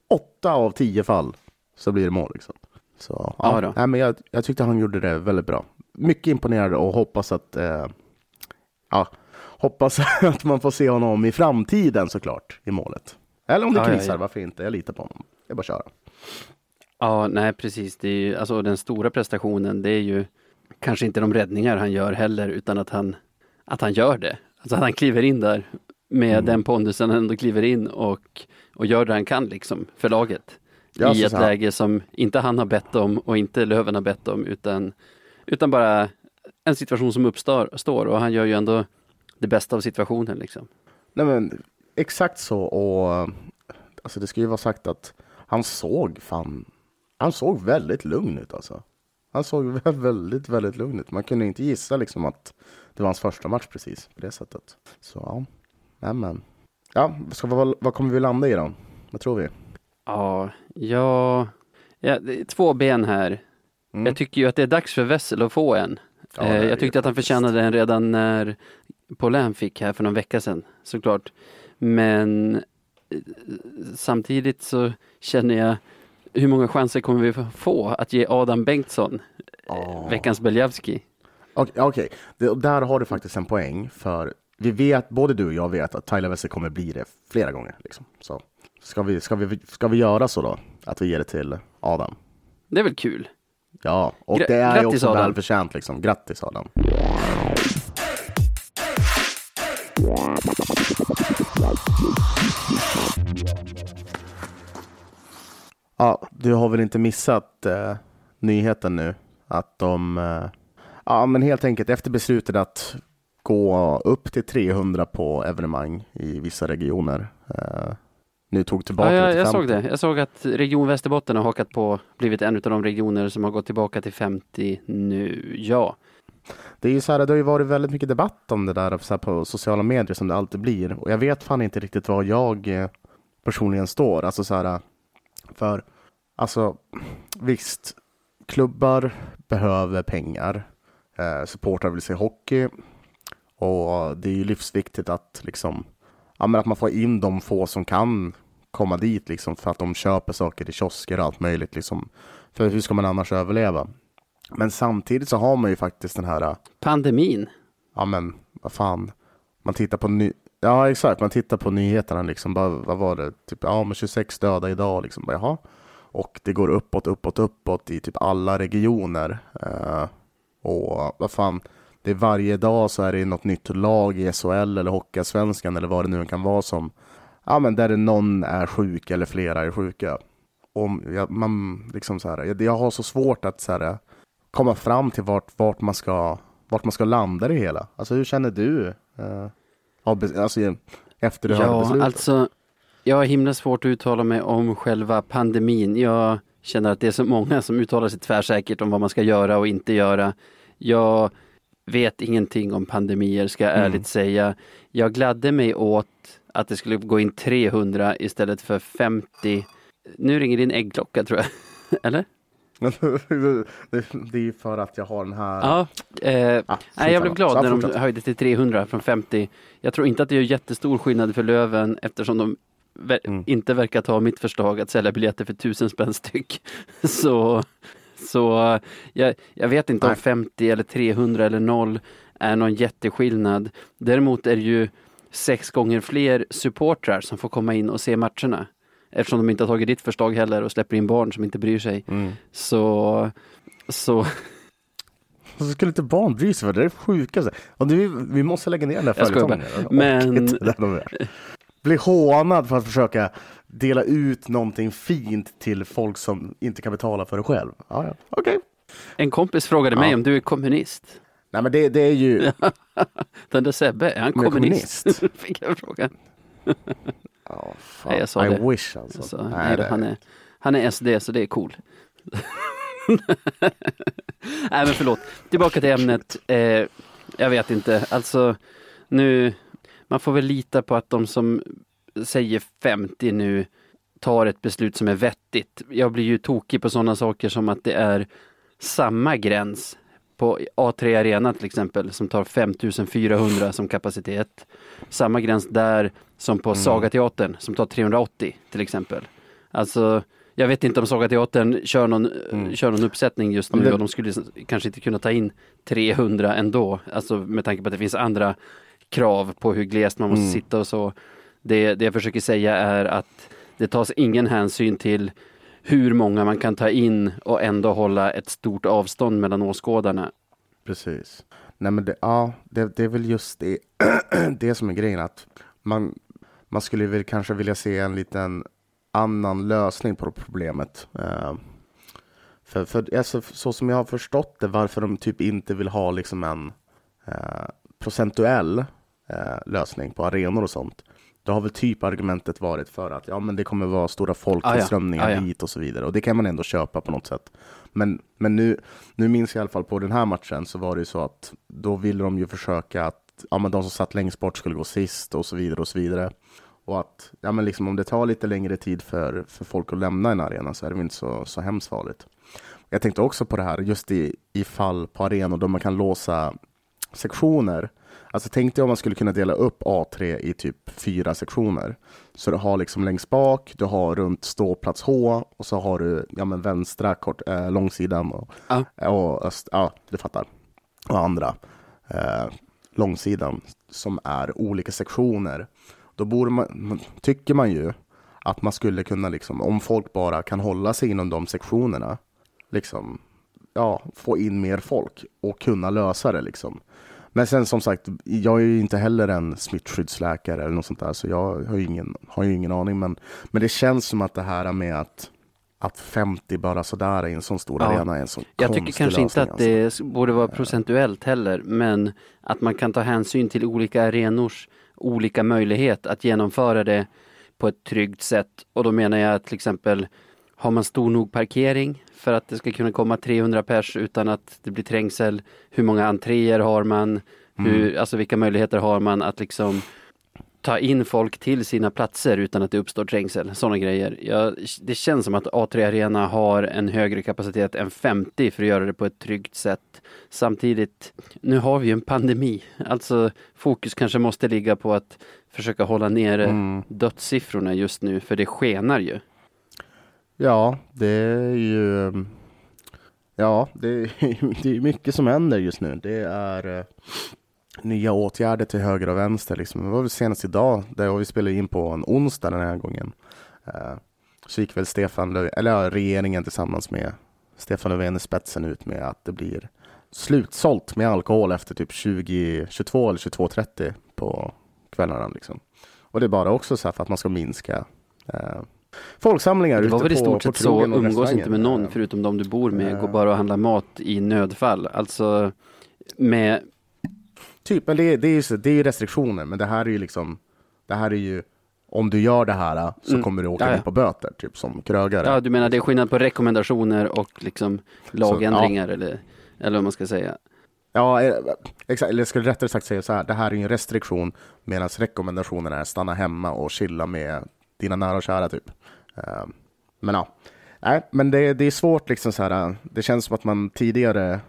[SPEAKER 2] åtta av tio fall så blir det mål liksom. Så,
[SPEAKER 1] Ja
[SPEAKER 2] ja, nej, men jag, jag tyckte han gjorde det väldigt bra. Mycket imponerad och hoppas att eh, ja, hoppas att man får se honom i framtiden såklart i målet. Eller om det
[SPEAKER 1] ja,
[SPEAKER 2] krisar,
[SPEAKER 1] ja.
[SPEAKER 2] varför inte? Jag litar på honom. Det är bara att köra.
[SPEAKER 1] Ja, nej precis. Det är ju, alltså den stora prestationen det är ju kanske inte de räddningar han gör heller utan att han, att han gör det. Alltså att han kliver in där med mm. den pondusen han ändå kliver in och, och gör det han kan liksom för laget. Ja, I ett läge som inte han har bett om och inte Löven har bett om utan, utan bara en situation som uppstår och han gör ju ändå det bästa av situationen liksom.
[SPEAKER 2] Nej men exakt så och alltså det ska ju vara sagt att han såg fan, han såg väldigt lugn ut alltså. Han såg väldigt, väldigt lugn ut. Man kunde inte gissa liksom att det var hans första match precis på det sättet. Så ja, nämen. Ja, ska vi, vad kommer vi landa i då? Vad tror vi?
[SPEAKER 1] Ja, ja, ja två ben här. Mm. Jag tycker ju att det är dags för Wessel att få en. Ja, eh, jag tyckte att han förtjänade den redan när Paulin fick här för någon vecka sedan, såklart. Men eh, samtidigt så känner jag, hur många chanser kommer vi få att ge Adam Bengtsson oh. veckans Beljavski?
[SPEAKER 2] Okej, okay, okay. där har du faktiskt en poäng för vi vet, både du och jag vet att Tyler Wessel kommer bli det flera gånger. Liksom. Så ska vi, ska, vi, ska vi göra så då? Att vi ger det till Adam?
[SPEAKER 1] Det är väl kul?
[SPEAKER 2] Ja, och Gra det är ju också Adam. välförtjänt liksom. Grattis Adam! Ja, du har väl inte missat eh, nyheten nu? Att de, eh, ja men helt enkelt efter beslutet att gå upp till 300 på evenemang i vissa regioner. Eh, nu tog tillbaka
[SPEAKER 1] ja, jag, jag såg det. Jag såg att Region Västerbotten har hakat på, blivit en av de regioner som har gått tillbaka till 50 nu. Ja.
[SPEAKER 2] Det är ju så här, det har ju varit väldigt mycket debatt om det där så på sociala medier som det alltid blir. Och jag vet fan inte riktigt var jag eh, personligen står. Alltså så här, för alltså visst, klubbar behöver pengar. Eh, supportrar vill se hockey. Och det är ju livsviktigt att liksom, ja men att man får in de få som kan komma dit liksom för att de köper saker i kiosker och allt möjligt liksom. För hur ska man annars överleva? Men samtidigt så har man ju faktiskt den här... Äh,
[SPEAKER 1] Pandemin?
[SPEAKER 2] Ja men, vad fan. Man tittar på ny... Ja exakt, man tittar på nyheterna liksom. Bara, vad var det? Typ, ja men 26 döda idag liksom. Bara, jaha. Och det går uppåt, uppåt, uppåt i typ alla regioner. Uh, och vad fan. Det är varje dag så är det något nytt lag i SHL eller Hockeyallsvenskan eller vad det nu kan vara som. Ja men där någon är sjuk eller flera är sjuka. Om jag, man liksom så här, jag, har så svårt att så här, komma fram till vart, vart, man ska, vart man ska landa det hela. Alltså hur känner du? Uh, alltså, efter du
[SPEAKER 1] ja,
[SPEAKER 2] hörde beslutet?
[SPEAKER 1] Alltså, jag har himla svårt att uttala mig om själva pandemin. Jag känner att det är så många som uttalar sig tvärsäkert om vad man ska göra och inte göra. Jag vet ingenting om pandemier ska jag mm. ärligt säga. Jag gladde mig åt att det skulle gå in 300 istället för 50. Nu ringer din äggklocka tror jag. Eller?
[SPEAKER 2] det är för att jag har den här.
[SPEAKER 1] Ja, eh, ah, nej, jag blev glad när de höjde till 300 från 50. Jag tror inte att det gör jättestor skillnad för Löven eftersom de ver mm. inte verkar ta mitt förslag att sälja biljetter för tusen spänn styck. Så, så jag, jag vet inte nej. om 50 eller 300 eller 0 är någon jätteskillnad. Däremot är det ju sex gånger fler supportrar som får komma in och se matcherna eftersom de inte har tagit ditt förslag heller och släpper in barn som inte bryr sig. Mm. Så, så
[SPEAKER 2] så skulle inte barn bry sig för det? är det sjukaste. Och det, vi måste lägga ner den där följetongen.
[SPEAKER 1] Men...
[SPEAKER 2] Bli hånad för att försöka dela ut någonting fint till folk som inte kan betala för det själv. Ja, ja. Okay.
[SPEAKER 1] En kompis frågade mig ja. om du är kommunist.
[SPEAKER 2] Nej men det, det är ju...
[SPEAKER 1] Den där Sebbe, är han kommunist? kommunist? Fick jag frågan.
[SPEAKER 2] Ja, fan. Nej, jag sa I det. wish alltså.
[SPEAKER 1] Så, nej, nej han, är, han är SD så det är cool. nej men förlåt, tillbaka till ämnet. Eh, jag vet inte, alltså nu, man får väl lita på att de som säger 50 nu tar ett beslut som är vettigt. Jag blir ju tokig på sådana saker som att det är samma gräns på A3 Arena till exempel som tar 5400 som kapacitet. Samma gräns där som på mm. Sagateatern som tar 380 till exempel. Alltså jag vet inte om Sagateatern kör någon, mm. kör någon uppsättning just nu det... och de skulle kanske inte kunna ta in 300 ändå. Alltså med tanke på att det finns andra krav på hur glest man måste mm. sitta och så. Det, det jag försöker säga är att det tas ingen hänsyn till hur många man kan ta in och ändå hålla ett stort avstånd mellan åskådarna.
[SPEAKER 2] Precis. Nej men det, ja, det, det är väl just det, det som är grejen att man, man skulle väl kanske vilja se en liten annan lösning på problemet. Uh, för, för alltså, så som jag har förstått det, varför de typ inte vill ha liksom en uh, procentuell uh, lösning på arenor och sånt. Då har väl typ argumentet varit för att ja, men det kommer vara stora folktillströmningar ah, ja. ah, ja. hit och så vidare. Och det kan man ändå köpa på något sätt. Men, men nu, nu minns jag i alla fall på den här matchen så var det ju så att då ville de ju försöka att ja, men de som satt längst bort skulle gå sist och så vidare och så vidare. Och att ja, men liksom, om det tar lite längre tid för, för folk att lämna en arena så är det inte så, så hemskt farligt. Jag tänkte också på det här just i, i fall på arenor då man kan låsa sektioner. Alltså tänkte jag om man skulle kunna dela upp A3 i typ fyra sektioner. Så du har liksom längst bak, du har runt ståplats H och så har du ja, men vänstra kort, äh, långsidan och, ja. och öst, ja du fattar. Och andra äh, långsidan som är olika sektioner. Då borde man, tycker man ju att man skulle kunna liksom, om folk bara kan hålla sig inom de sektionerna, liksom, ja, få in mer folk och kunna lösa det liksom. Men sen som sagt, jag är ju inte heller en smittskyddsläkare eller något sånt där, så jag har ju ingen, har ju ingen aning. Men, men det känns som att det här med att att 50 bara sådär i en sån stor ja. arena är en sån
[SPEAKER 1] Jag tycker kanske inte att det alltså. borde vara procentuellt heller, men att man kan ta hänsyn till olika arenors olika möjlighet att genomföra det på ett tryggt sätt. Och då menar jag till exempel har man stor nog parkering för att det ska kunna komma 300 pers utan att det blir trängsel? Hur många entréer har man? Hur, mm. Alltså vilka möjligheter har man att liksom ta in folk till sina platser utan att det uppstår trängsel? Sådana grejer. Ja, det känns som att A3 Arena har en högre kapacitet än 50 för att göra det på ett tryggt sätt. Samtidigt, nu har vi ju en pandemi. Alltså fokus kanske måste ligga på att försöka hålla nere mm. dödssiffrorna just nu, för det skenar ju.
[SPEAKER 2] Ja, det är ju Ja, det är, det är mycket som händer just nu. Det är uh, nya åtgärder till höger och vänster. Liksom. Det var väl senast idag, där vi spelade in på en onsdag den här gången. Uh, så gick väl Stefan Löfven, eller ja, regeringen tillsammans med Stefan Löfven i spetsen ut med att det blir slutsålt med alkohol efter typ 2022 eller 22.30 på kvällarna. Liksom. Och det är bara också så för att man ska minska uh, folksamlingar
[SPEAKER 1] Det var väl i stort sett så, umgås inte med någon förutom de du bor med, gå bara och handla mat i nödfall. Alltså med...
[SPEAKER 2] Typ, men det, det är ju det är restriktioner, men det här är ju liksom, det här är ju om du gör det här så mm. kommer du åka ja, ja. på böter, typ som krögare.
[SPEAKER 1] Ja, du menar det är skillnad på rekommendationer och liksom lagändringar så, ja. eller, eller vad man ska säga.
[SPEAKER 2] Ja, eh, exakt. Eller jag skulle rättare sagt säga så här, det här är en restriktion medan rekommendationen är stanna hemma och chilla med dina nära och kära typ. Ehm, men ja, nej, men det, det är svårt liksom så här. Eh, det känns som att man tidigare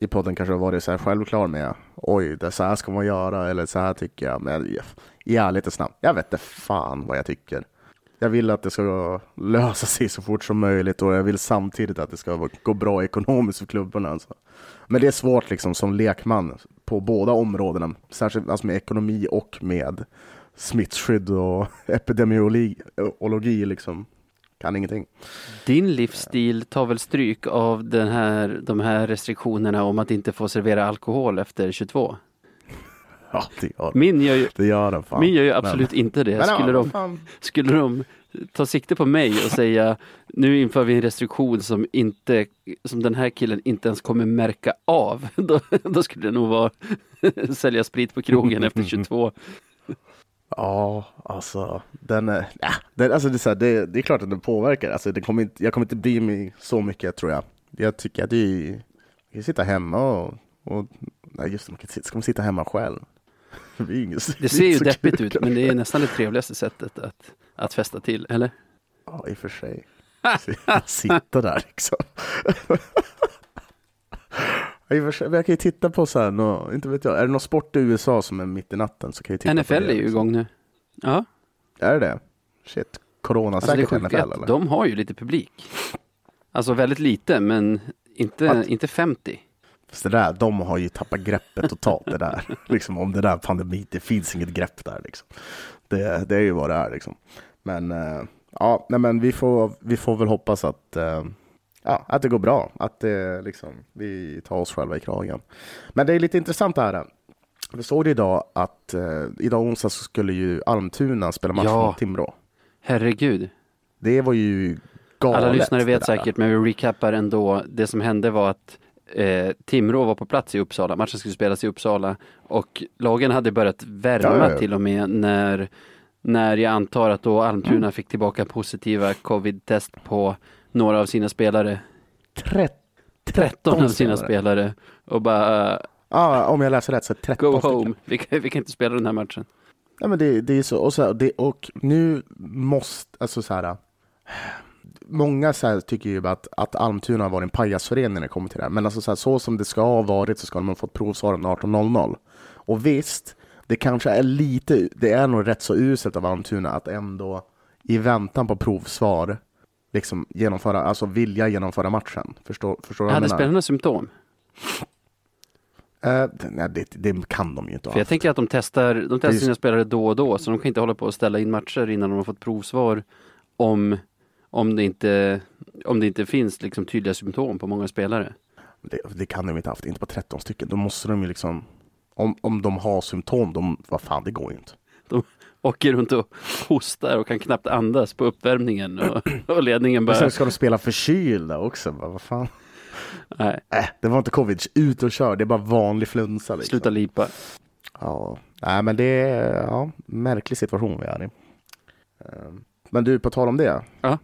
[SPEAKER 2] i podden kanske har varit så här självklar med oj, det så här ska man göra eller så här tycker jag. Men i ärlighetens namn, jag vet inte fan vad jag tycker. Jag vill att det ska lösa sig så fort som möjligt och jag vill samtidigt att det ska gå bra ekonomiskt för klubbarna. Alltså. Men det är svårt liksom som lekman på båda områdena, särskilt alltså med ekonomi och med smittskydd och epidemiologi liksom. Kan ingenting.
[SPEAKER 1] Din livsstil tar väl stryk av den här, de här restriktionerna om att inte få servera alkohol efter 22?
[SPEAKER 2] Ja, det gör
[SPEAKER 1] Min gör ju,
[SPEAKER 2] det gör den fan.
[SPEAKER 1] Min gör ju absolut men, inte det. Skulle, ja, de, skulle de ta sikte på mig och säga nu inför vi en restriktion som, inte, som den här killen inte ens kommer märka av. Då, då skulle det nog vara sälja sprit på krogen efter 22.
[SPEAKER 2] Ja, alltså den är, ja, den, alltså det, är så här, det, det, är klart att den påverkar. Alltså, det kommer inte, jag kommer inte bry mig så mycket tror jag. Jag tycker att det är, jag kan sitta hemma och, och nej just det, ska man sitta hemma själv?
[SPEAKER 1] Det, inget, det ser ju deppigt ut, men det är nästan det trevligaste sättet att, att festa till, eller?
[SPEAKER 2] Ja, i och för sig. Sitta där liksom. Jag kan ju titta på så här, nå, inte vet jag, är det någon sport i USA som är mitt i natten så kan jag titta
[SPEAKER 1] NFL
[SPEAKER 2] på det.
[SPEAKER 1] NFL är ju igång nu. Ja.
[SPEAKER 2] Är det? Shit, coronasäkert alltså NFL eller?
[SPEAKER 1] De har ju lite publik. Alltså väldigt lite, men inte, inte 50.
[SPEAKER 2] Fast det där, de har ju tappat greppet totalt det där. liksom om det där pandemin, det finns inget grepp där liksom. Det, det är ju vad det är liksom. Men, uh, ja, nej men vi får, vi får väl hoppas att, eh, ja, att det går bra. Att det, liksom, vi tar oss själva i kragen. Men det är lite intressant det här. Vi såg det idag att eh, idag onsdag så skulle ju Almtuna spela match
[SPEAKER 1] Ja.
[SPEAKER 2] mot Timrå.
[SPEAKER 1] Herregud.
[SPEAKER 2] Det var ju galet.
[SPEAKER 1] Alla lyssnare vet säkert, men vi recappar ändå. Det som hände var att eh, Timrå var på plats i Uppsala. Matchen skulle spelas i Uppsala och lagen hade börjat värma
[SPEAKER 2] Ja,
[SPEAKER 1] till och med när, när jag antar att då Almtuna fick tillbaka positiva covid-test på några av sina spelare.
[SPEAKER 2] Trett-
[SPEAKER 1] 13 av sina spelare och bara
[SPEAKER 2] Ja, om jag läser rätt så 13
[SPEAKER 1] go home. Vi kan, vi kan inte spela den här matchen.
[SPEAKER 2] Ja, men det, det är så. Och, så här, det, och nu måste, alltså så här. Många så här, tycker ju att, att Almtuna var en pajasförening när det kommer till det här. Men alltså så, här, så som det ska ha varit så ska de ha fått provsvaren 18.00. Och visst, det kanske är lite, det är nog rätt så uselt av Almtuna att ändå i väntan på provsvar liksom genomföra, alltså vilja genomföra matchen. Förstår, förstår du vad
[SPEAKER 1] Hade
[SPEAKER 2] menar?
[SPEAKER 1] spelarna symptom?
[SPEAKER 2] Eh, nej, det, det kan de ju inte ha
[SPEAKER 1] För jag
[SPEAKER 2] haft.
[SPEAKER 1] tänker att de testar, de testar sina spelare då och då, så de kan inte hålla på och ställa in matcher innan de har fått provsvar om, om, det, inte, om det inte finns liksom tydliga symptom på många spelare.
[SPEAKER 2] Det, det kan de inte haft, inte på 13 stycken. Då måste de ju liksom, om, om de har symptom, de, vad fan, det går ju inte.
[SPEAKER 1] Åker runt och hostar och kan knappt andas på uppvärmningen och, och ledningen bara,
[SPEAKER 2] sen ska de spela förkylda också, bara, vad fan.
[SPEAKER 1] nej,
[SPEAKER 2] Äh, det var inte covid, ut och kör, det är bara vanlig flunsa. Liksom.
[SPEAKER 1] sluta lipa.
[SPEAKER 2] Ja, nej men det är ja, märklig situation vi är i. Ehm, Men du, på tal om det.
[SPEAKER 1] Ja.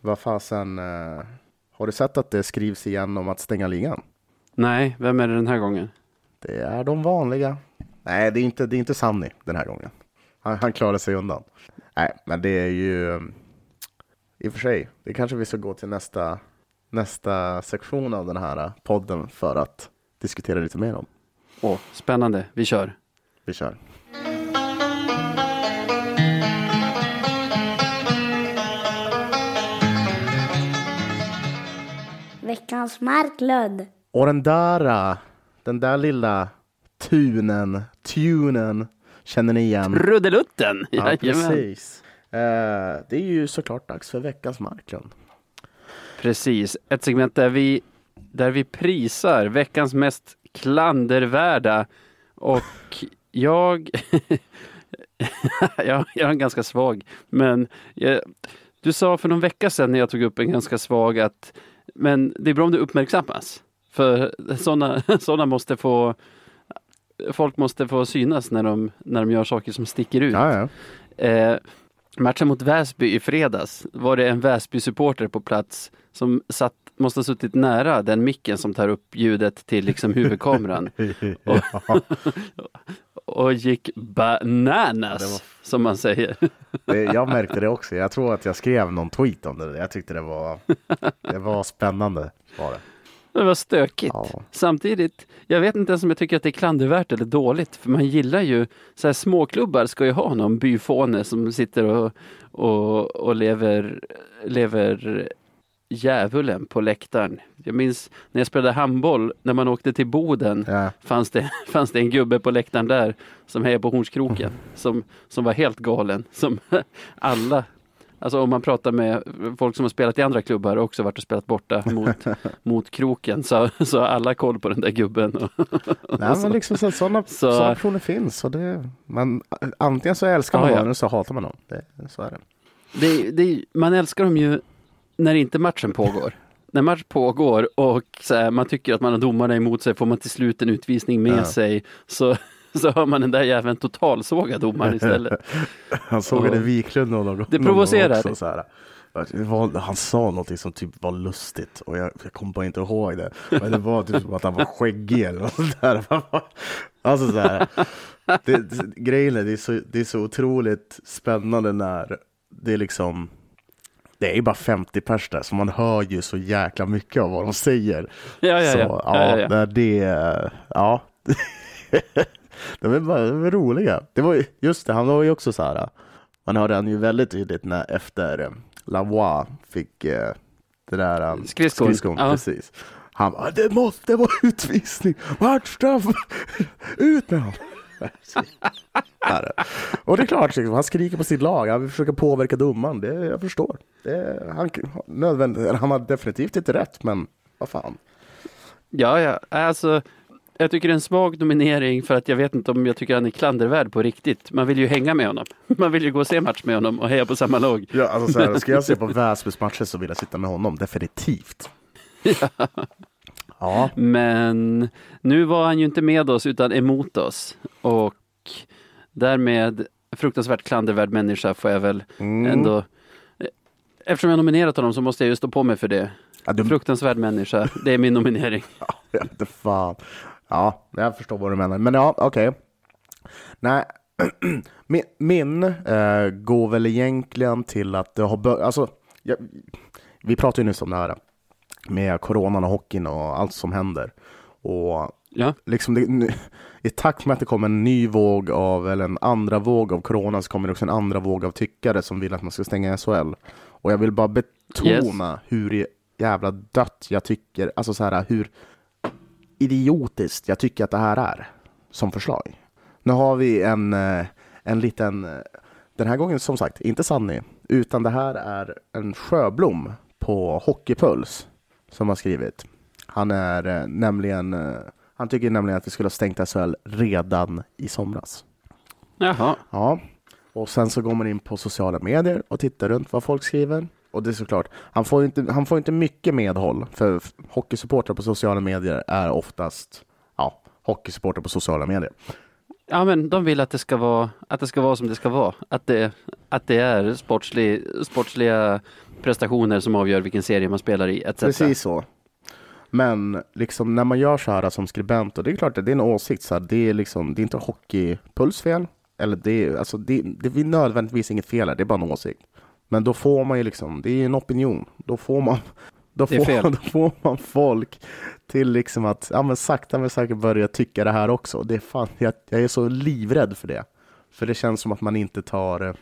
[SPEAKER 2] Vad fasen, eh, har du sett att det skrivs igen om att stänga ligan?
[SPEAKER 1] Nej, vem är det den här gången?
[SPEAKER 2] Det är de vanliga. Nej, det är inte, det är inte Sanni den här gången. Han, han klarar sig undan. Nej, men det är ju i och för sig. Det kanske vi ska gå till nästa, nästa sektion av den här podden för att diskutera lite mer om.
[SPEAKER 1] Åh, spännande, vi kör.
[SPEAKER 2] Vi kör.
[SPEAKER 3] Veckans Marklund.
[SPEAKER 2] Och den där, den där lilla tunen, tunen, känner ni igen?
[SPEAKER 1] Ruddelutten!
[SPEAKER 2] Ja, precis. Eh, det är ju såklart dags för veckans Marklund.
[SPEAKER 1] Precis, ett segment där vi, där vi prisar veckans mest klandervärda och jag, jag, jag är ganska svag, men jag, du sa för någon vecka sedan när jag tog upp en ganska svag att men det är bra om det uppmärksammas. För sådana såna måste få Folk måste få synas när de, när de gör saker som sticker ut.
[SPEAKER 2] Ja, ja.
[SPEAKER 1] Eh, matchen mot Väsby i fredags var det en Väsby-supporter på plats som satt, måste ha suttit nära den micken som tar upp ljudet till liksom huvudkameran
[SPEAKER 2] ja.
[SPEAKER 1] och gick bananas,
[SPEAKER 2] var-
[SPEAKER 1] som man säger.
[SPEAKER 2] Jag märkte det också. Jag tror att jag skrev någon tweet om det. Jag tyckte det var, det var spännande. Var det.
[SPEAKER 1] Det var stökigt.
[SPEAKER 2] Ja.
[SPEAKER 1] Samtidigt, jag vet inte ens om jag tycker att det är klandervärt eller dåligt, för man gillar ju, så här småklubbar ska ju ha någon byfåne som sitter och, och, och lever, lever djävulen på läktaren. Jag minns när jag spelade handboll, när man åkte till Boden,
[SPEAKER 2] Ja.
[SPEAKER 1] fanns det, fanns det en gubbe på läktaren där som hejade på Hornskroken, som, som var helt galen. Som alla, alltså om man pratar med folk som har spelat i andra klubbar och också varit och spelat borta mot, mot kroken, så, så har alla koll på den där gubben. Och,
[SPEAKER 2] Nej, men liksom så, sådana,
[SPEAKER 1] Så-
[SPEAKER 2] sådana personer finns. Och det, man, antingen så älskar man
[SPEAKER 1] Ja,
[SPEAKER 2] någon eller så hatar man någon. Det, så är det.
[SPEAKER 1] det, det, man älskar dem ju när inte matchen pågår. När match pågår och här, man tycker att man har domarna emot sig, får man till slut en utvisning med
[SPEAKER 2] Ja.
[SPEAKER 1] sig, så, så har man den där jäveln totalsåga domaren istället.
[SPEAKER 2] Han sågade
[SPEAKER 1] Ja.
[SPEAKER 2] Wiklund någon gång.
[SPEAKER 1] Det
[SPEAKER 2] någon gång
[SPEAKER 1] provocerar.
[SPEAKER 2] Också, var, han sa något som typ var lustigt och jag, jag kommer bara inte ihåg det. Men det var typ som att han var skäggig eller något sånt där. Alltså så här. Det, det, grejen är, det är, så, det är så otroligt spännande när det är liksom det är ju bara 50 pers där, så man hör ju så jäkla mycket av vad de säger.
[SPEAKER 1] Ja, ja,
[SPEAKER 2] så,
[SPEAKER 1] ja.
[SPEAKER 2] ja,
[SPEAKER 1] ja, ja,
[SPEAKER 2] det, ja. de är bara de är roliga. Det var ju, just det, han var ju också så här. Man hörde han ju väldigt tydligt när efter eh, Lavois fick eh, det där eh,
[SPEAKER 1] Skridskon. Ja.
[SPEAKER 2] precis. Han bara, det måste vara utvisning, matchstraff, ut med honom. Och det är klart, liksom, han skriker på sitt lag, han försöka påverka domaren, det jag förstår. Det, han, nödvändigt, han har definitivt inte rätt, men vad fan.
[SPEAKER 1] Ja, ja, alltså jag tycker det är en svag nominering för att jag vet inte om jag tycker han är klandervärd på riktigt. Man vill ju hänga med honom. Man vill ju gå och se match med honom och heja på samma lag.
[SPEAKER 2] Ja, alltså, så här, ska jag se på Väsbys matcher så vill jag sitta med honom, definitivt.
[SPEAKER 1] Ja.
[SPEAKER 2] Ja,
[SPEAKER 1] Men nu var han ju inte med oss utan emot oss. Och därmed fruktansvärt klandervärd människa får jag väl
[SPEAKER 2] Mm.
[SPEAKER 1] ändå Eftersom jag nominerat honom så måste jag ju stå på mig för det.
[SPEAKER 2] ja du,
[SPEAKER 1] Fruktansvärd människa, det är min nominering.
[SPEAKER 2] inte fan. Ja, jag förstår vad du menar. Men ja, okej. Nej, min, min eh, går väl egentligen till att det har börjat, alltså, jag, vi pratade ju nyss om det här med coronan och hockeyn och allt som händer. Och
[SPEAKER 1] Ja,
[SPEAKER 2] liksom det, i takt med att det kommer en ny våg av, eller en andra våg av corona, så kommer det också en andra våg av tyckare som vill att man ska stänga SHL. Och jag vill bara betona hur jävla dött jag tycker, alltså så här hur idiotiskt jag tycker att det här är som förslag. Nu har vi en, eh, en liten, eh, den här gången som sagt, inte Sanni, utan det här är en Sjöblom på Hockeypuls som har skrivit. Han är eh, nämligen, han tycker nämligen att vi skulle ha stängt SHL redan i somras.
[SPEAKER 1] jaha.
[SPEAKER 2] Ja, och sen så går man in på sociala medier och tittar runt vad folk skriver. Och det är såklart, han får inte, han får inte mycket medhåll, för hockeysupportrar på sociala medier är oftast ja, hockeysupportrar på sociala medier.
[SPEAKER 1] Ja men de vill att det ska vara, att det ska vara som det ska vara. Att det, att det är sportslig, sportsliga prestationer som avgör vilken serie man spelar i etc.
[SPEAKER 2] Precis så. Men liksom när man gör så här som skribent, och det är klart att det är en åsikt, så här, det, är liksom, det är inte hockeypuls fel. Eller det, är- alltså, det, det är nödvändigtvis inget fel här, det är bara en åsikt. Men då får man ju liksom, det är en opinion. Då får man, då får, då får man folk till liksom att, ja men sakta men säkert börja tycka det här också. Det är fan, jag, jag är så livrädd för det. För det känns som att man inte tar, eh,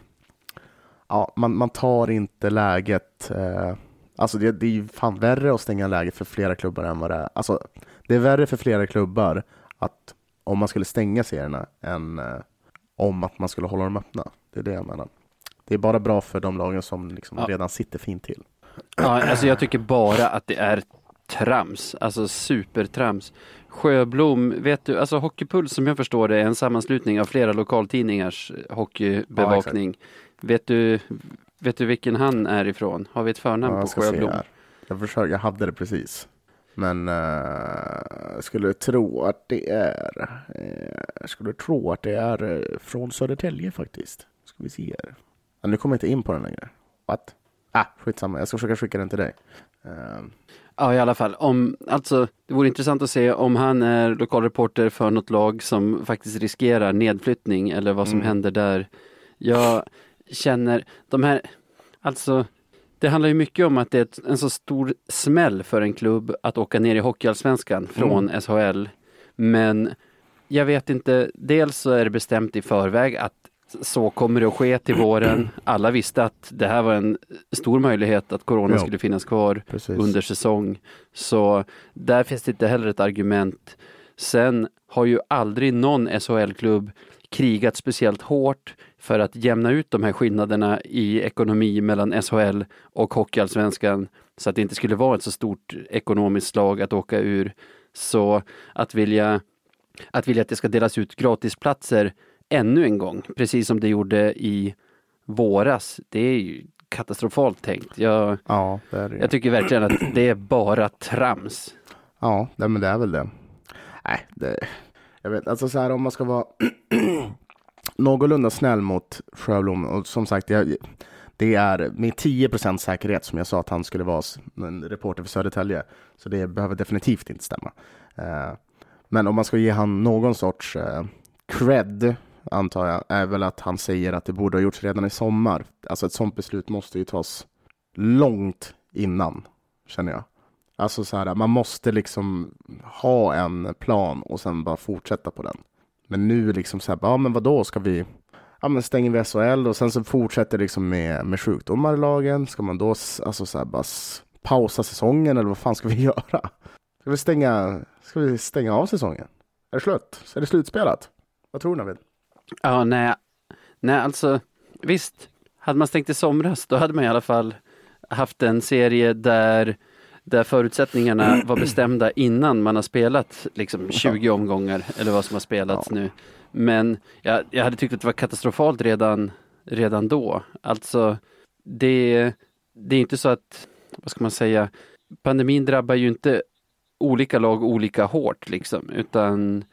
[SPEAKER 2] ja man, man tar inte läget, eh, alltså det, det är ju fan värre att stänga läget för flera klubbar än vad det är. Alltså det är värre för flera klubbar att om man skulle stänga serierna än eh, om att man skulle hålla dem öppna. Det är det jag menar. Det är bara bra för de lagen som liksom
[SPEAKER 1] Ja.
[SPEAKER 2] redan sitter fint till.
[SPEAKER 1] Ja, alltså jag tycker bara att det är trams, alltså supertrams. Sjöblom, vet du, alltså Hockeypuls som jag förstår det är en sammanslutning av flera lokaltidningars hockeybevakning. vet, du, vet du vilken han är ifrån? Har vi ett förnamn
[SPEAKER 2] Ja,
[SPEAKER 1] på Sjöblom?
[SPEAKER 2] Jag försöker, jag hade det precis. Men eh, jag skulle tro att det är, eh, jag skulle tro att det är eh, från Södertälje faktiskt. Ska vi se här. Nu kommer jag inte in på den längre. What? Ah, skitsamma, jag ska försöka skicka den till dig. Eh,
[SPEAKER 1] Ja, i alla fall. Om, alltså, det vore intressant att se om han är lokalreporter för något lag som faktiskt riskerar nedflyttning eller vad som
[SPEAKER 2] Mm.
[SPEAKER 1] händer där. Jag känner de här, alltså det handlar ju mycket om att det är en så stor smäll för en klubb att åka ner i Hockeyallsvenskan från SHL. Men jag vet inte, dels så är det bestämt i förväg att så kommer det att ske till våren. Alla visste att det här var en stor möjlighet att corona
[SPEAKER 2] Ja.
[SPEAKER 1] skulle finnas kvar
[SPEAKER 2] precis.
[SPEAKER 1] under säsong. Så där finns det inte heller ett argument. Sen har ju aldrig någon SHL-klubb krigat speciellt hårt för att jämna ut de här skillnaderna i ekonomi mellan SHL och Hockeyallsvenskan så att det inte skulle vara ett så stort ekonomiskt slag att åka ur. Så att vilja att vilja att det ska delas ut gratisplatser ännu en gång, precis som det gjorde i våras, det är ju katastrofalt tänkt. Jag,
[SPEAKER 2] Ja, det är det.
[SPEAKER 1] jag tycker verkligen att det är bara trams.
[SPEAKER 2] Ja, nej, men det är väl det. Nej, det, jag vet, alltså så här om man ska vara någorlunda snäll mot Sjöblom och som sagt, jag, det är med 10% säkerhet som jag sa att han skulle vara en reporter för Södertälje. Så det behöver definitivt inte stämma. Eh, men om man ska ge han någon sorts eh, cred, antar jag, är väl att han säger att det borde ha gjorts redan i sommar. Alltså ett sånt beslut måste ju tas långt innan, känner jag. Alltså så här, man måste liksom ha en plan och sen bara fortsätta på den. Men nu liksom så här, ja men vadå, ska vi, ja men stänger vi SHL och sen så fortsätter liksom med, med sjukdomar i lagen. Ska man då alltså så här, bara pausa säsongen eller vad fan ska vi göra? Ska vi stänga, ska vi stänga av säsongen? Är det slut? Är det slutspelat? Vad tror du Navid?
[SPEAKER 1] Ja, nej, nej, alltså visst, hade man stängt i somras, då hade man i alla fall haft en serie där, där förutsättningarna var bestämda innan man har spelat liksom 20 omgångar eller vad som har spelats
[SPEAKER 2] Ja.
[SPEAKER 1] nu. Men jag, jag hade tyckt att det var katastrofalt redan, redan då. Alltså, det, det är inte så att, vad ska man säga, pandemin drabbar ju inte olika lag olika hårt liksom, utan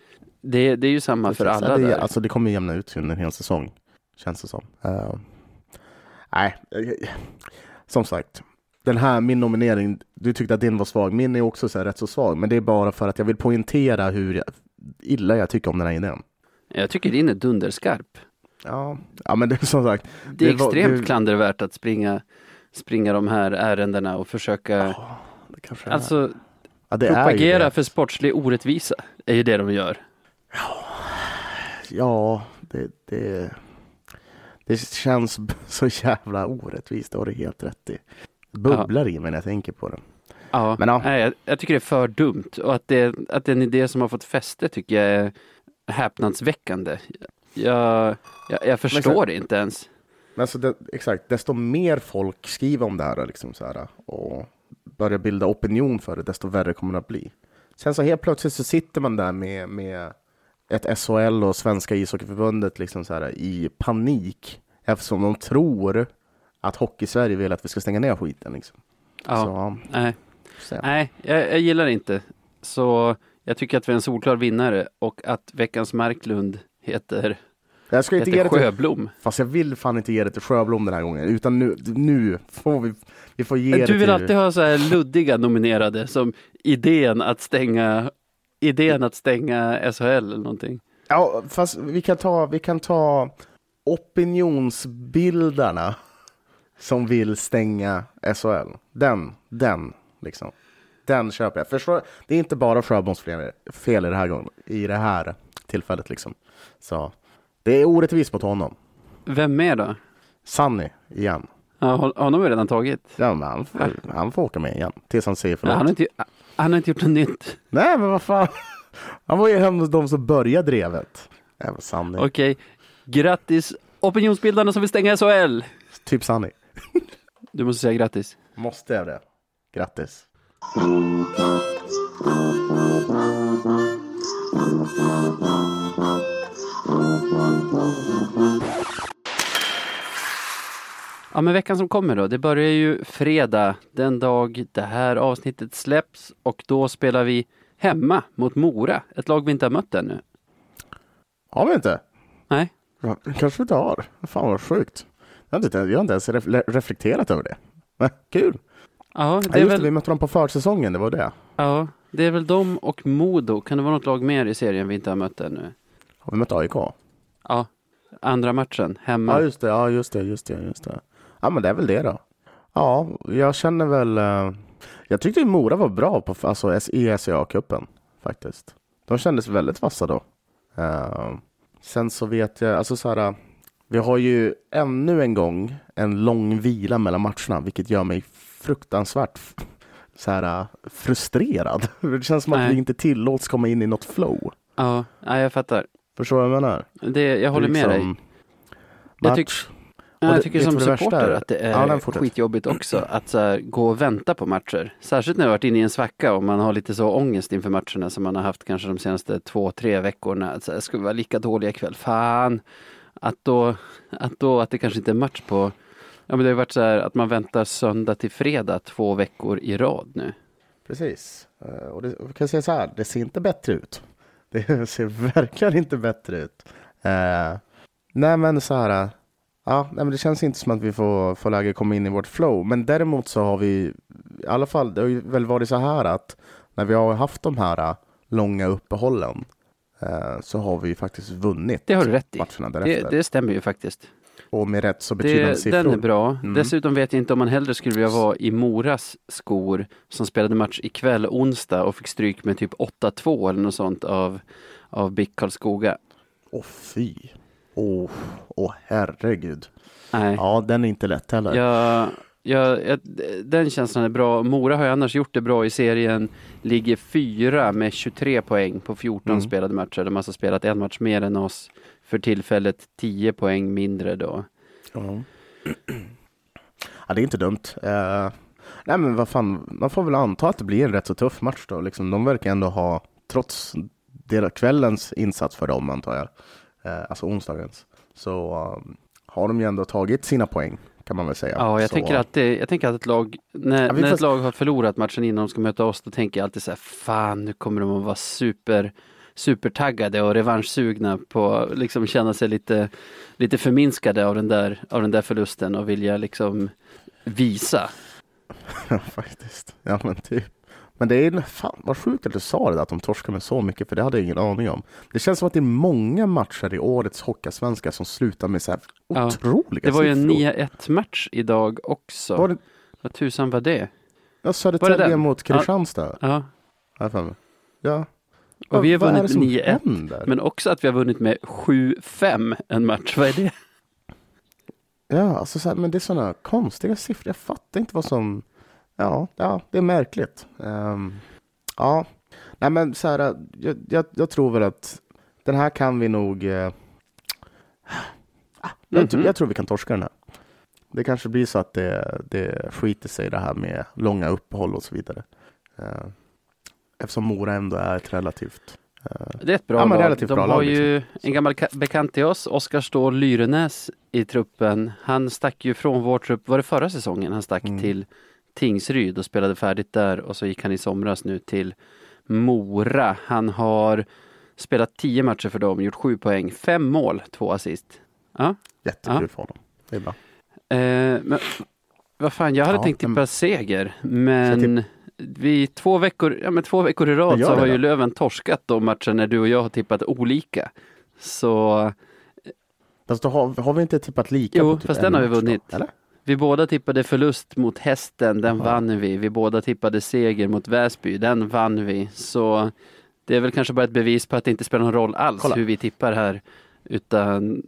[SPEAKER 1] det, det är ju samma för alla
[SPEAKER 2] Ja, det,
[SPEAKER 1] där.
[SPEAKER 2] Alltså det kommer jämna ut sig under en hel säsong. Känns det som. Eh, nej, eh, som sagt. Den här, min nominering, du tyckte att din var svag. Min är också så här rätt så svag. Men det är bara för att jag vill poängtera hur jag, illa jag tycker om den här idén.
[SPEAKER 1] Jag tycker din är dunderskarp.
[SPEAKER 2] Ja, ja men det är som sagt.
[SPEAKER 1] Det är
[SPEAKER 2] Det var-
[SPEAKER 1] extremt
[SPEAKER 2] det-
[SPEAKER 1] klandervärt att springa, springa de här ärendena och försöka
[SPEAKER 2] är.
[SPEAKER 1] alltså
[SPEAKER 2] ja,
[SPEAKER 1] propagera för sportslig orättvisa. är ju det de gör.
[SPEAKER 2] Ja, det, det, det känns så jävla orättvist. Det har du helt rätt i. Bubblar i mig när jag tänker på det.
[SPEAKER 1] Ja,
[SPEAKER 2] Men ja.
[SPEAKER 1] Nej, jag, jag tycker det är för dumt och att det, att det är en idé som har fått fäste tycker jag är häpnadsväckande. Jag, jag, jag förstår det inte ens.
[SPEAKER 2] Men alltså det, exakt, desto mer folk skriver om det här, liksom så här och börjar bilda opinion för det, desto värre kommer det att bli. Sen så helt plötsligt så sitter man där med, med ett SHL och Svenska ishockeyförbundet liksom så här, i panik eftersom de tror att Hockey-Sverige vill att vi ska stänga ner skiten. Liksom.
[SPEAKER 1] Ja,
[SPEAKER 2] Så,
[SPEAKER 1] nej,
[SPEAKER 2] så,
[SPEAKER 1] nej jag, jag gillar det inte. Så jag tycker att vi är en solklar vinnare och att veckans Marklund heter,
[SPEAKER 2] jag ska inte ge det till,
[SPEAKER 1] Sjöblom.
[SPEAKER 2] fast jag vill fan inte ge det till Sjöblom den här gången, utan nu, nu får vi, vi får ge det
[SPEAKER 1] Du
[SPEAKER 2] till...
[SPEAKER 1] vill alltid ha så här luddiga nominerade som idén att stänga idén att stänga SHL eller någonting.
[SPEAKER 2] Ja, fast vi kan ta, vi kan ta opinionsbildarna som vill stänga SHL. Den, den liksom. Den köper jag. Förstår, det är inte bara Sjöboms fel i det här gången, i det här tillfället liksom. Så det är orättvist mot honom.
[SPEAKER 1] Vem mer då?
[SPEAKER 2] Sunny igen.
[SPEAKER 1] Ja, hon- honom har vi redan tagit.
[SPEAKER 2] Ja, men han, får, han får åka med igen tills han säger
[SPEAKER 1] Ja,
[SPEAKER 2] förlåt.
[SPEAKER 1] han, har inte, han har inte gjort något nytt.
[SPEAKER 2] Nej, men vad fan. Han var ju en av de som började drevet. Även.
[SPEAKER 1] Okej, grattis opinionsbildarna som vill stänga SHL.
[SPEAKER 2] Typ Sunny.
[SPEAKER 1] Du måste säga grattis.
[SPEAKER 2] Måste jag det? Grattis.
[SPEAKER 1] Ja, men veckan som kommer då, det börjar ju fredag, den dag det här avsnittet släpps och då spelar vi hemma mot Mora, ett lag vi inte har mött ännu.
[SPEAKER 2] Har vi inte?
[SPEAKER 1] Nej,
[SPEAKER 2] Ja, kanske vi inte har. Fan vad sjukt. Jag har inte, jag har inte ens ref- reflekterat över det. Men, kul.
[SPEAKER 1] ja,
[SPEAKER 2] Ja,
[SPEAKER 1] det är
[SPEAKER 2] just det, vi
[SPEAKER 1] väl,
[SPEAKER 2] mötte dem på försäsongen, det var det.
[SPEAKER 1] ja, det är väl de och Modo. Kan det vara något lag mer i serien vi inte har mött ännu?
[SPEAKER 2] Har vi mött AIK?
[SPEAKER 1] Ja, andra matchen hemma.
[SPEAKER 2] Ja, just det, ja, just det, just det, just det. Ja, men det är väl det då. Ja, jag känner väl... eh, jag tyckte Mora var bra på, alltså, SCA-cupen, faktiskt. De kändes väldigt vassa då. Eh, sen så vet jag, alltså så här, vi har ju ännu en gång en lång vila mellan matcherna, vilket gör mig fruktansvärt så här, eh, frustrerad. Det känns som att
[SPEAKER 1] Nej.
[SPEAKER 2] vi inte tillåts komma in i något flow.
[SPEAKER 1] Ja, ja, jag fattar.
[SPEAKER 2] Förstår du vad jag menar?
[SPEAKER 1] Det, jag håller med dig.
[SPEAKER 2] Liksom, match.
[SPEAKER 1] Ja, jag tycker som
[SPEAKER 2] det värsta
[SPEAKER 1] supporter att det
[SPEAKER 2] Ja,
[SPEAKER 1] är
[SPEAKER 2] fortsätter.
[SPEAKER 1] skitjobbigt också att här, gå och vänta på matcher. Särskilt när jag varit inne i en svacka och man har lite så ångest inför matcherna som man har haft kanske de senaste två, tre veckorna. Att så här, ska vi vara lika dåliga ikväll? Fan! Att då, att då, att det kanske inte är match på Ja men det har varit så här att man väntar söndag till fredag två veckor i rad nu.
[SPEAKER 2] Precis. Eh, Och det, jag kan säga så här, det ser inte bättre ut. Det ser verkligen inte bättre ut. Eh, nej men så här, ja, nej, men det känns inte som att vi får, får läge att komma in i vårt flow. Men däremot så har vi, i alla fall, det har ju väl varit så här att när vi har haft de här eh, långa uppehållen eh, så har vi ju faktiskt vunnit
[SPEAKER 1] Det har du rätt i.
[SPEAKER 2] matcherna
[SPEAKER 1] Det, det stämmer ju faktiskt.
[SPEAKER 2] Och med rätt så betydande
[SPEAKER 1] Det,
[SPEAKER 2] siffror.
[SPEAKER 1] den är bra.
[SPEAKER 2] Mm.
[SPEAKER 1] Dessutom vet jag inte om man hellre skulle vilja vara i Moras skor som spelade match ikväll onsdag och fick stryk med typ 8-2 eller något sånt av, av BIK Karlskoga.
[SPEAKER 2] Åh fy. Åh, åh herregud.
[SPEAKER 1] Nej,
[SPEAKER 2] Ja, den är inte lätt heller.
[SPEAKER 1] jag, Ja, jag, den känslan är bra. Mora har ju annars gjort det bra i serien. Ligger fyra med 23 poäng på 14
[SPEAKER 2] Mm.
[SPEAKER 1] spelade matcher. De har alltså spelat en match mer än oss. För tillfället 10 poäng mindre då.
[SPEAKER 2] Ja. ja, det är inte dumt. Eh, nej, men vad fan, man får väl anta att det blir en rätt så tuff match då. Liksom, de verkar ändå ha, trots del kvällens insats för dem antar jag, alltså onsdagens, så um, har de ju ändå tagit sina poäng kan man väl säga.
[SPEAKER 1] Ja, jag
[SPEAKER 2] så,
[SPEAKER 1] tänker att det, jag tänker att ett lag, när,
[SPEAKER 2] Ja,
[SPEAKER 1] när
[SPEAKER 2] får-
[SPEAKER 1] ett lag har förlorat matchen innan de ska möta oss, då tänker jag alltid så här, fan nu kommer de att vara super, supertaggade och revanschsugna på, liksom känna sig lite, lite förminskade av den där, av den där förlusten och vilja liksom visa.
[SPEAKER 2] Ja, faktiskt. Ja, men typ. Men det är fan vad sjukt att du sa det där, att de torskar med så mycket, för det hade jag ingen aning om. Det känns som att det är många matcher i årets Hockeyallsvenska som slutar med så här
[SPEAKER 1] Ja,
[SPEAKER 2] otroliga
[SPEAKER 1] Det var ju en
[SPEAKER 2] siffror.
[SPEAKER 1] 9-1 match idag också.
[SPEAKER 2] Var det,
[SPEAKER 1] Vad tusan var det?
[SPEAKER 2] ja, Södertälje mot Kristianstad.
[SPEAKER 1] Ja,
[SPEAKER 2] mig. Ja.
[SPEAKER 1] och vi har vunnit
[SPEAKER 2] som
[SPEAKER 1] med 9-1.
[SPEAKER 2] händer?
[SPEAKER 1] Men också att vi har vunnit med 7-5 en match. Vad är det?
[SPEAKER 2] Ja, alltså så här, men det är sådana konstiga siffror. Jag fattar inte vad som... Ja, ja det är märkligt. Ehm, ja, nej men så här, jag, jag, jag tror väl att den här kan vi nog... eh, ah, jag, tror-
[SPEAKER 1] Mhm.
[SPEAKER 2] jag tror vi kan torska den här. Det kanske blir så att det, det skiter sig det här med långa uppehåll och så vidare. Uh, eftersom Mora ändå är ett relativt... eh,
[SPEAKER 1] Det är ett bra
[SPEAKER 2] Ja,
[SPEAKER 1] lag.
[SPEAKER 2] relativt
[SPEAKER 1] De
[SPEAKER 2] bra
[SPEAKER 1] har
[SPEAKER 2] lag, liksom.
[SPEAKER 1] ju en gammal ka- bekant till oss, Oskar Ståhl Lyrenäs i truppen. Han stack ju från vår trupp, var det förra säsongen? Han stack
[SPEAKER 2] Mm.
[SPEAKER 1] till Tingsryd och spelade färdigt där och så gick han i somras nu till Mora. Han har spelat tio matcher för dem, gjort sju poäng, fem mål, två assist. Ja,
[SPEAKER 2] jättekul
[SPEAKER 1] Ja.
[SPEAKER 2] för honom. Det är bra.
[SPEAKER 1] eh, men vad fan, jag hade
[SPEAKER 2] Ja,
[SPEAKER 1] tänkt tippa
[SPEAKER 2] men-
[SPEAKER 1] seger, men vi två veckor, ja, men två veckor i rad så har ju. Löven torskat de matcher när du och jag har tippat olika. Så
[SPEAKER 2] Fast då har, har vi inte tippat lika?
[SPEAKER 1] Jo,
[SPEAKER 2] på typ
[SPEAKER 1] fast
[SPEAKER 2] en
[SPEAKER 1] den har vi
[SPEAKER 2] match då,
[SPEAKER 1] vunnit.
[SPEAKER 2] Eller?
[SPEAKER 1] Vi båda tippade förlust mot hästen, den
[SPEAKER 2] Ja.
[SPEAKER 1] vann vi. Vi båda tippade seger mot Väsby, den vann vi. Så det är väl kanske bara ett bevis på att det inte spelar någon roll alls
[SPEAKER 2] Kolla.
[SPEAKER 1] hur vi tippar här. Utan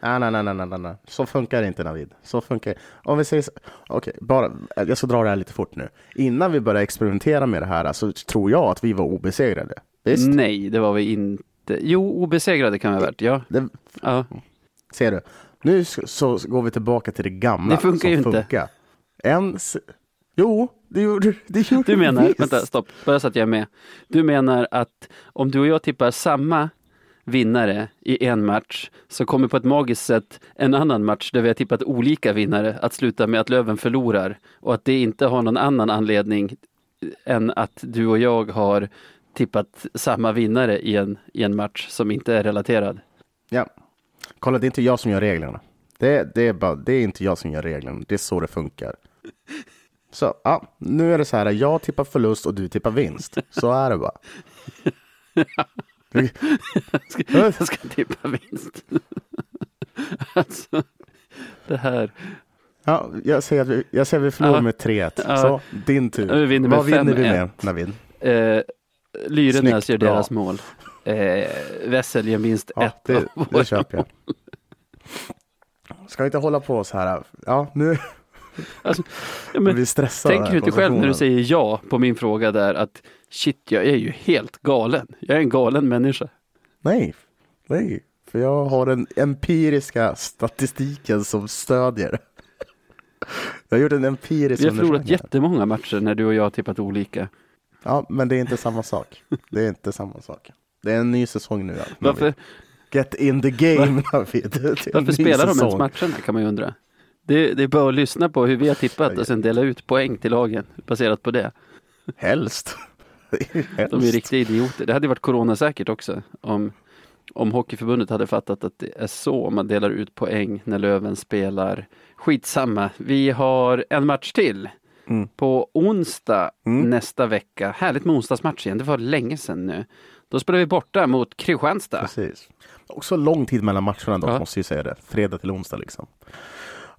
[SPEAKER 2] Nej, nej, nej, nej, nej, nej. Så funkar det inte Navid. Så funkar Om vi säger så... Okej, bara... Jag ska dra det här lite fort nu. Innan vi börjar experimentera med det här så tror jag att vi var obesegrade. Visst?
[SPEAKER 1] nej, det var vi inte. Jo, obesegrade kan vi ha varit, ja.
[SPEAKER 2] Det,
[SPEAKER 1] ja.
[SPEAKER 2] ser du? Nu så, går vi tillbaka till det gamla.
[SPEAKER 1] Det funkar ju inte.
[SPEAKER 2] funkar. En... s- Jo, det gjorde det gjorde
[SPEAKER 1] Du menar,
[SPEAKER 2] visst.
[SPEAKER 1] vänta stopp, bara så att jag är med. Du menar att om du och jag tippar samma vinnare i en match så kommer på ett magiskt sätt en annan match där vi har tippat olika vinnare att sluta med att Löven förlorar och att det inte har någon annan anledning än att du och jag har tippat samma vinnare i en, i en match som inte är relaterad.
[SPEAKER 2] Ja. Kolla, det är inte jag som gör reglerna. Det, det, är bara, det är inte jag som gör reglerna. Det är så det funkar. Så, ja, nu är det så här. Jag tippar förlust och du tippar vinst. Så är det bara.
[SPEAKER 1] Jag ska, jag ska tippa vinst. alltså, det här.
[SPEAKER 2] Ja, jag säger att vi, jag säger att vi förlorar
[SPEAKER 1] Ja.
[SPEAKER 2] med 3-1.
[SPEAKER 1] Ja.
[SPEAKER 2] Så, din tur.
[SPEAKER 1] Vi vinner
[SPEAKER 2] Vad vinner vi
[SPEAKER 1] 5-1.
[SPEAKER 2] med, Navid?
[SPEAKER 1] Eh, Lyrenäs gör deras mål. Eh, Wessel gör minst
[SPEAKER 2] Ja,
[SPEAKER 1] ett.
[SPEAKER 2] det, det köper jag. Ska vi inte hålla på så här? Ja, nu
[SPEAKER 1] Alltså, ja, men,
[SPEAKER 2] vi stressade.
[SPEAKER 1] tänker du inte själv när du säger ja på min fråga där att shit, jag är ju helt galen. Jag är en galen människa.
[SPEAKER 2] Nej, nej. För jag har den empiriska statistiken som stödjer. Jag har gjort en empirisk
[SPEAKER 1] Vi har förlorat jättemånga matcher när du och jag har tippat olika.
[SPEAKER 2] Ja, men det är inte samma sak. Det är inte samma sak. Det är en ny säsong nu.
[SPEAKER 1] Varför,
[SPEAKER 2] Get in the game, en
[SPEAKER 1] varför spelar de ens matcherna kan man ju undra. Det, det är bara att lyssna på hur vi har tippat och sen dela ut poäng till lagen baserat på det.
[SPEAKER 2] Helst. Helst.
[SPEAKER 1] De är riktiga idioter. Det hade varit coronasäkert också om, om Hockeyförbundet hade fattat att det är så man delar ut poäng när Löven spelar. Skitsamma, vi har en match till.
[SPEAKER 2] Mm.
[SPEAKER 1] På onsdag
[SPEAKER 2] Mm.
[SPEAKER 1] nästa vecka. Härligt med onsdagsmatch igen, det var länge sedan nu. Då spelar vi borta mot Kristianstad.
[SPEAKER 2] Precis. Också lång tid mellan matcherna dock,
[SPEAKER 1] Ja.
[SPEAKER 2] måste jag säga det. Fredag till onsdag liksom.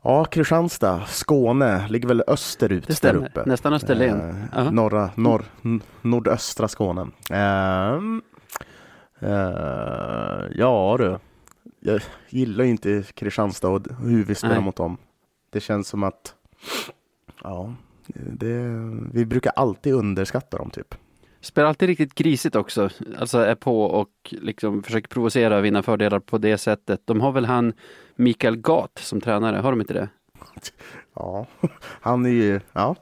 [SPEAKER 2] Ja, Kristianstad, Skåne, ligger väl österut
[SPEAKER 1] Det stämmer,
[SPEAKER 2] där uppe.
[SPEAKER 1] nästan Österlen.
[SPEAKER 2] Eh,
[SPEAKER 1] Ja.
[SPEAKER 2] norra, norr, nordöstra Skåne. Ehm, eh, ja du, jag gillar ju inte Kristianstad och hur vi spelar
[SPEAKER 1] Nej.
[SPEAKER 2] mot dem. Det känns som att Ja, det, vi brukar alltid underskatta dem typ.
[SPEAKER 1] Spelar alltid riktigt grisigt också. Alltså är på och liksom försöker provocera och vinna fördelar på det sättet. De har väl han Mikael Gat som tränare, har de inte det?
[SPEAKER 2] Ja, han är ju, ja.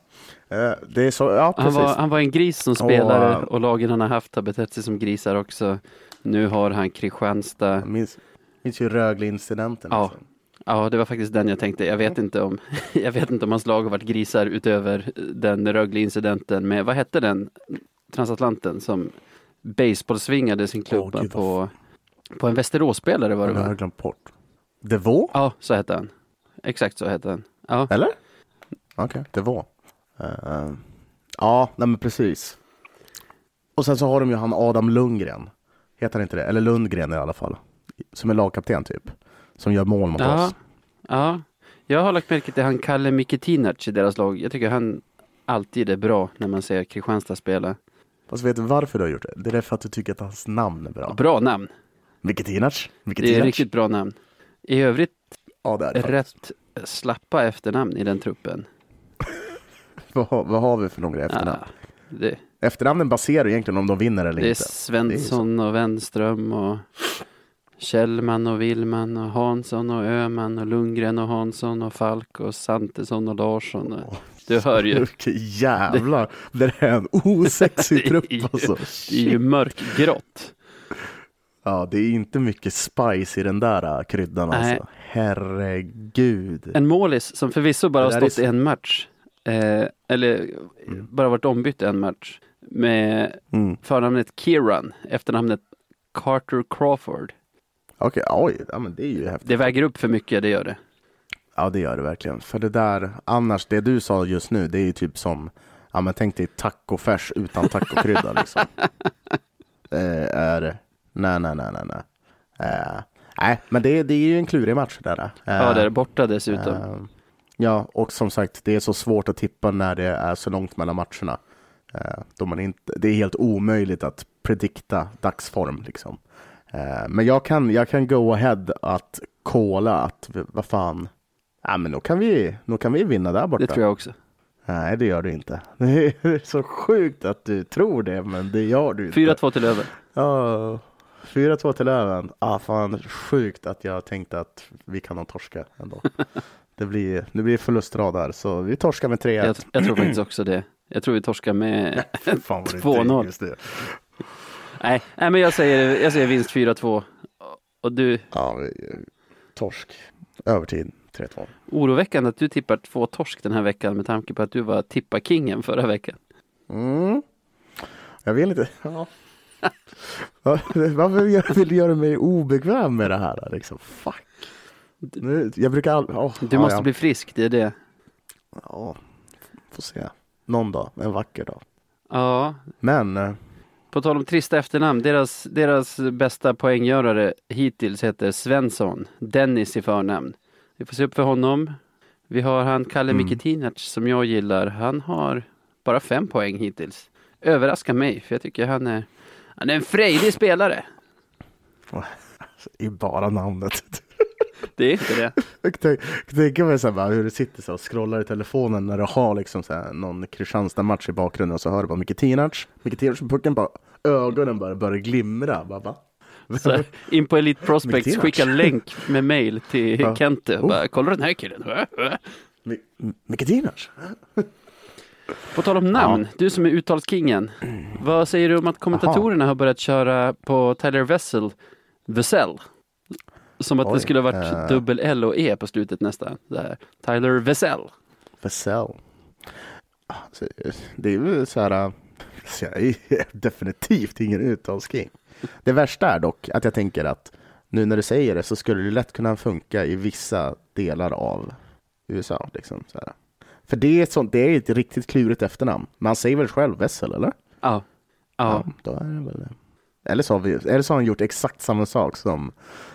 [SPEAKER 2] Eh, Det är så, ja
[SPEAKER 1] Han
[SPEAKER 2] precis.
[SPEAKER 1] var, han var en gris som spelare
[SPEAKER 2] Och,
[SPEAKER 1] och lagen han har haft har betett sig som grisar också. Nu har han Kristianstad.
[SPEAKER 2] Jag minns, minns ju Rögle-incidenten.
[SPEAKER 1] Ja.
[SPEAKER 2] liksom.
[SPEAKER 1] Ja, det var faktiskt den jag tänkte. Jag vet inte om, jag vet inte om hans lag har varit grisar utöver den Rögle-incidenten med, vad hette den transatlanten som baseballsvingade sin klubba
[SPEAKER 2] gud,
[SPEAKER 1] på, på en Västeråsspelare var det
[SPEAKER 2] har
[SPEAKER 1] va?
[SPEAKER 2] jag glömt bort. Devå?
[SPEAKER 1] Ja, så hette han. Exakt så hette han. Ja,
[SPEAKER 2] Eller? Okej, Devå. Uh, ja, nej men precis. Och sen så har de ju han Adam Lundgren. Heter han inte det? Eller Lundgren i alla fall. Som är lagkapten typ. Som gör mål mot
[SPEAKER 1] ja,
[SPEAKER 2] oss.
[SPEAKER 1] ja. Jag har lagt märke till han Kalle Miketinac i deras lag. Jag tycker han alltid är bra när man ser Kristianstad spela.
[SPEAKER 2] Fast vet du varför du har gjort det? Det är för att du tycker att hans namn är bra.
[SPEAKER 1] Bra namn.
[SPEAKER 2] Miketinac?
[SPEAKER 1] Det är riktigt bra namn. I övrigt
[SPEAKER 2] Ja, det är det faktiskt.
[SPEAKER 1] rätt slappa efternamn i den truppen.
[SPEAKER 2] Vad, har- vad har vi för några efternamn?
[SPEAKER 1] Ja, det,
[SPEAKER 2] Efternamnen baserar egentligen om de vinner eller
[SPEAKER 1] det är
[SPEAKER 2] inte.
[SPEAKER 1] Svensson och Wenström och Kjellman och Willman och Hansson och Öman och Lundgren och Hansson och Falk och Santesson och Larsson. Och, du hör ju.
[SPEAKER 2] Jävlar! Det är en osexig trupp alltså.
[SPEAKER 1] Det är ju mörkgrått.
[SPEAKER 2] Ja, det är inte mycket spice i den där äh, kryddan
[SPEAKER 1] Nej.
[SPEAKER 2] alltså. Herregud.
[SPEAKER 1] En målis som förvisso bara har
[SPEAKER 2] är
[SPEAKER 1] stått i en match. Eh, eller bara varit ombytt en match. Med
[SPEAKER 2] Mm.
[SPEAKER 1] förnamnet Kieran, efternamnet Carter Crawford.
[SPEAKER 2] Okej, oj, ja, men det är ju häftigt.
[SPEAKER 1] Det väger upp för mycket, det gör det.
[SPEAKER 2] Ja, det gör det verkligen. För det där, annars, det du sa just nu, det är ju typ som, ja men tänk dig tacofärs utan tacokrydda liksom. Det är, nej, nej, nej, nej, nej. Eh, nej, men det, det är ju en klurig match där. Eh,
[SPEAKER 1] Ja, det är borta dessutom.
[SPEAKER 2] eh, ja, och som sagt, det är så svårt att tippa när det är så långt mellan matcherna. Eh, då man inte, det är helt omöjligt att predikta dagsform liksom. Eh, men jag kan, jag kan go ahead att kolla att, vad fan, ja men då kan vi, då kan vi vinna där borta.
[SPEAKER 1] Det tror jag också.
[SPEAKER 2] Nej, det gör du inte. Det är så sjukt att du tror det, men det gör du inte.
[SPEAKER 1] 4-2 till över.
[SPEAKER 2] Ja, 4-2 till Löven. Ah, fan, sjukt att jag tänkte att vi kan ha torska ändå. det blir, det blir förlustrad där, så vi torskar med 3-1.
[SPEAKER 1] Jag, jag tror faktiskt också det. Jag tror vi torskar med
[SPEAKER 2] Fan, vad det
[SPEAKER 1] 2-0. Nej, nej men jag säger, jag säger vinst 4-2. Och du,
[SPEAKER 2] Ja, torsk. Övertid 3-2.
[SPEAKER 1] oroväckande att du tippar två torsk den här veckan med tanke på att du var tippa-kingen förra veckan.
[SPEAKER 2] Mm. Jag vill inte. Ja. Varför vill du göra mig obekväm med det här? Liksom? Fuck. Nu, jag brukar aldrig... Oh,
[SPEAKER 1] Du måste bli frisk, det är det.
[SPEAKER 2] Ja, får se. Någon dag, en vacker dag.
[SPEAKER 1] Ja,
[SPEAKER 2] Men, eh,
[SPEAKER 1] på tal om trista efternamn, deras, deras bästa poänggörare hittills heter Svensson, Dennis i förnamn. Vi får se upp för honom. Vi har han Kalle
[SPEAKER 2] Mm.
[SPEAKER 1] Miketinac som jag gillar. Han har bara fem poäng hittills. Överraskar mig, för jag tycker han är, han är en frejdig spelare.
[SPEAKER 2] i bara namnet.
[SPEAKER 1] Det är inte det.
[SPEAKER 2] Jag tänka mig så här, bara hur du sitter så och scrollar i telefonen när du har liksom så här, någon Kristianstad-match i bakgrunden och så hör du bara Miketinac. Miketinac på pucken, bara ögonen bara börjar glimra. Bara, va?
[SPEAKER 1] Så in på Elite Prospects, skicka länk med mail till
[SPEAKER 2] Ja.
[SPEAKER 1] Kente.
[SPEAKER 2] Oh.
[SPEAKER 1] Bara, Kolla den här killen.
[SPEAKER 2] Mi- M- Miketinac?
[SPEAKER 1] På tal om namn, du som är uttalskingen. Vad säger du om att kommentatorerna har börjat köra på Tyler Vessel, Vessel? Som att det
[SPEAKER 2] Oj,
[SPEAKER 1] skulle ha varit
[SPEAKER 2] eh.
[SPEAKER 1] dubbel L och E på slutet nästan. Det. Tyler Vessel.
[SPEAKER 2] Vesell. Alltså, Det är väl så här, äh, så jag är definitivt ingen uttalsking. Det värsta är dock att jag tänker att nu när du säger det så skulle det lätt kunna funka i vissa delar av USA. Liksom, så här. För det är, ett sånt, det är ett riktigt klurigt efternamn. Man säger väl själv Vessel, eller?
[SPEAKER 1] Ja. Ja.
[SPEAKER 2] då är det väl det. Eller så har, vi, eller så har han gjort exakt samma sak som,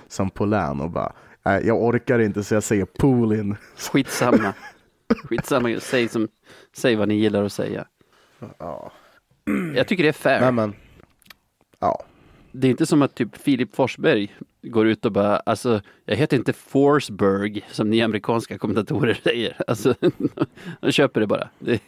[SPEAKER 2] som Polan och bara "Nej, jag orkar inte så jag säger Poolin.
[SPEAKER 1] Skitsamma. Skitsamma. Säg, som, säg vad ni gillar att säga.
[SPEAKER 2] Ja.
[SPEAKER 1] Jag tycker det är fair.
[SPEAKER 2] Nej men, ja.
[SPEAKER 1] det är inte som att typ Filip Forsberg går ut och bara, alltså jag heter inte Forsberg som ni amerikanska kommentatorer säger. Alltså, de köper det bara. Det,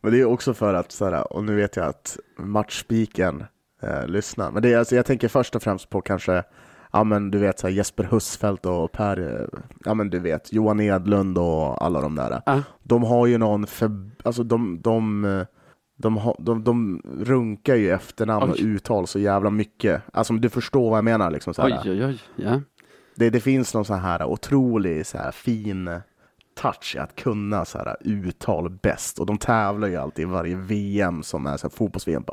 [SPEAKER 2] Men det är också för att, så här, och nu vet jag att matchspiken eh, lyssnar. Men det alltså, jag tänker först och främst på kanske, ja men du vet så Jesper Husfeldt och Per, eh, ja men du vet, Johan Edlund och alla de där.
[SPEAKER 1] Ja.
[SPEAKER 2] De har ju någon, för, alltså de, de, de, de, de runkar ju efternamn och uttal så jävla mycket. Alltså du förstår vad jag menar liksom. Så här.
[SPEAKER 1] oj, oj, oj. Ja.
[SPEAKER 2] Det, det finns någon sån här otrolig så här, fin touch att kunna så här, uttal bäst. Och de tävlar ju alltid i varje VM som är så fotbolls-VM.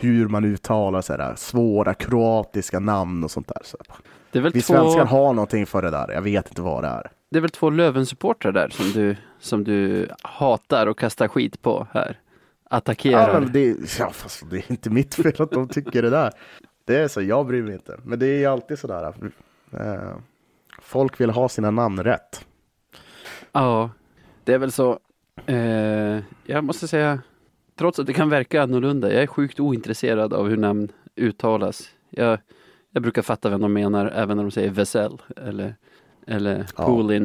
[SPEAKER 2] Hur man uttalar så här, svåra kroatiska namn och sånt där. Så,
[SPEAKER 1] Det, är väl
[SPEAKER 2] vi
[SPEAKER 1] två,
[SPEAKER 2] svenskar har någonting för det där. Jag vet inte vad det är.
[SPEAKER 1] det är väl två Löven-supportrar där som du, som du hatar och kastar skit på här. Attackerar.
[SPEAKER 2] Ja, men det, ja, fast det är inte mitt fel att de tycker det där. Det är så, jag bryr mig inte. Men det är ju alltid sådär. Eh, folk vill ha sina namn rätt.
[SPEAKER 1] Ja, det är väl så. Eh, jag måste säga, trots att det kan verka annorlunda, jag är sjukt ointresserad av hur namn uttalas. Jag, jag brukar fatta vem de menar även när de säger Vesell eller, eller
[SPEAKER 2] Ja.
[SPEAKER 1] Poolin.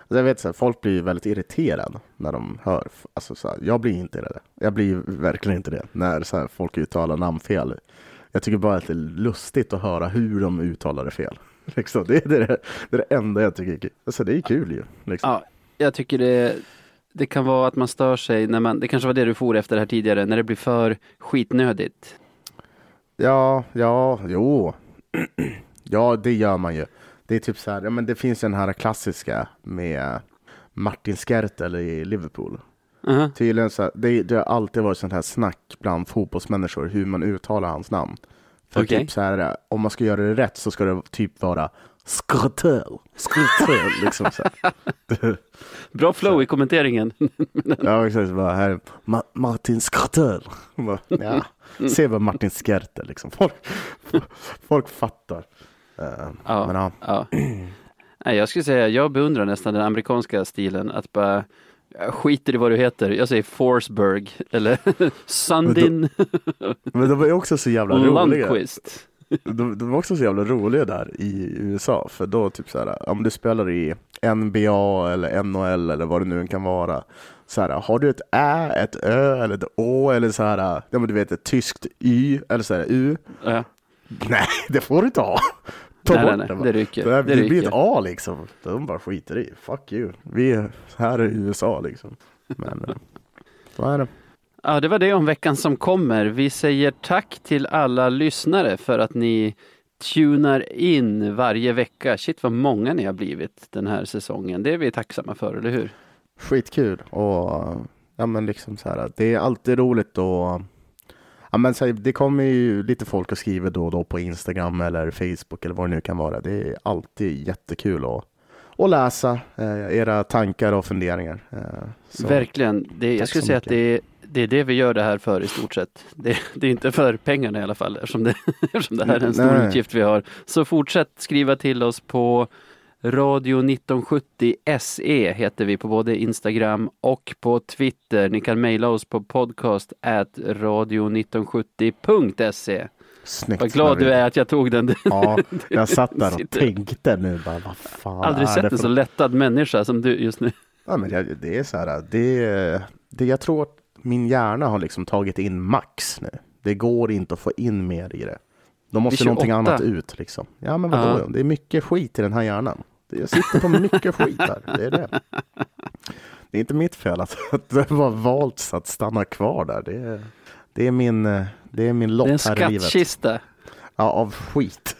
[SPEAKER 2] Alltså, Jag vet så här, folk blir väldigt irriterade när de hör. Alltså, så här, jag blir inte det. Jag blir verkligen inte det när så här, folk uttalar namn fel. Jag tycker bara att det är lustigt att höra hur de uttalar det fel. Liksom, det, är det, det är det enda jag tycker. Alltså, det är kul ju. Liksom.
[SPEAKER 1] Ja, jag tycker det, det kan vara att man stör sig när man, det kanske var det du for efter här tidigare, när det blir för skitnödigt.
[SPEAKER 2] Ja, ja, jo. ja, det gör man ju. Det är typ så här, ja men det finns den här klassiska med Martin Skertel i Liverpool.
[SPEAKER 1] Aha.
[SPEAKER 2] Tydligen så här, det, det har alltid varit sånt här snack bland fotbollsmänniskor hur man uttalar hans namn. För
[SPEAKER 1] Okej.
[SPEAKER 2] typ så här, om man ska göra det rätt så ska det typ vara Skrtel, Skrtel, liksom så.
[SPEAKER 1] Bra flow i kommenteringen.
[SPEAKER 2] Ja, exakt. Bara här, Ma- Martin. Bara, Ja, se vad Martin Skertel liksom. Folk, folk fattar. Eh,
[SPEAKER 1] Ja.
[SPEAKER 2] Men ja,
[SPEAKER 1] Ja. Nej, jag skulle säga, jag beundrar nästan den amerikanska stilen att bara jag skiter i vad du heter. Jag säger Forsberg eller Sundin
[SPEAKER 2] men de var ju också så jävla roliga.
[SPEAKER 1] Lundqvist.
[SPEAKER 2] De, de var också så jävla roliga där i USA. För då typ så här, om du spelar i NBA eller NHL eller vad det nu än kan vara. Så här, har du ett Ä, ett Ö eller ett Å eller så här, ja men du vet ett tyskt Y eller så här U.
[SPEAKER 1] Ja.
[SPEAKER 2] Nej, det får du inte ha. Ta
[SPEAKER 1] Nej,
[SPEAKER 2] bort
[SPEAKER 1] nej, nej, det ryker.
[SPEAKER 2] Det, här,
[SPEAKER 1] Det
[SPEAKER 2] det blir ett. A liksom. De bara skiter i. Fuck you. Vi är här i USA liksom. Men eh, så är det.
[SPEAKER 1] Ja, det var det om veckan som kommer. Vi säger tack till alla lyssnare för att ni tunar in varje vecka. Shit vad många ni har blivit den här säsongen. Det är vi tacksamma för, eller hur?
[SPEAKER 2] Skitkul. Och ja men liksom så här. Det är alltid roligt och Ja, men så här, det kommer ju lite folk och skriver då och då på Instagram eller Facebook eller vad det nu kan vara. Det är alltid jättekul att, att läsa eh, era tankar och funderingar. Eh.
[SPEAKER 1] Verkligen. Det, jag skulle säga att
[SPEAKER 2] mycket.
[SPEAKER 1] det är, det är det vi gör det här för i stort sett. Det, det är inte för pengarna i alla fall eftersom det, eftersom det här är en stor
[SPEAKER 2] Nej.
[SPEAKER 1] utgift vi har. Så fortsätt skriva till oss på Radio 1970 SE heter vi på både Instagram och på Twitter. Ni kan mejla oss på podcast at radio1970.se.
[SPEAKER 2] Snyggt.
[SPEAKER 1] Vad glad du är att jag tog den.
[SPEAKER 2] Ja, jag satt där och tänkte nu bara, vad fan
[SPEAKER 1] Aldrig sett en
[SPEAKER 2] för
[SPEAKER 1] så lättad människa som du just nu.
[SPEAKER 2] Ja, men det, det är så här, det, det, jag tror min hjärna har liksom tagit in max nu. Det går inte att få in mer i det. Då måste någonting
[SPEAKER 1] 28.
[SPEAKER 2] annat ut liksom. Ja, men vadå?
[SPEAKER 1] Ja.
[SPEAKER 2] Det är mycket skit i den här hjärnan. Det- Jag sitter på mycket skit här. Det är det. Det är inte mitt fel att, att det var valt att stanna kvar där. Det är, det är min, det är min lott
[SPEAKER 1] Det är en
[SPEAKER 2] här i livet.
[SPEAKER 1] skattkista.
[SPEAKER 2] Ja, av skit.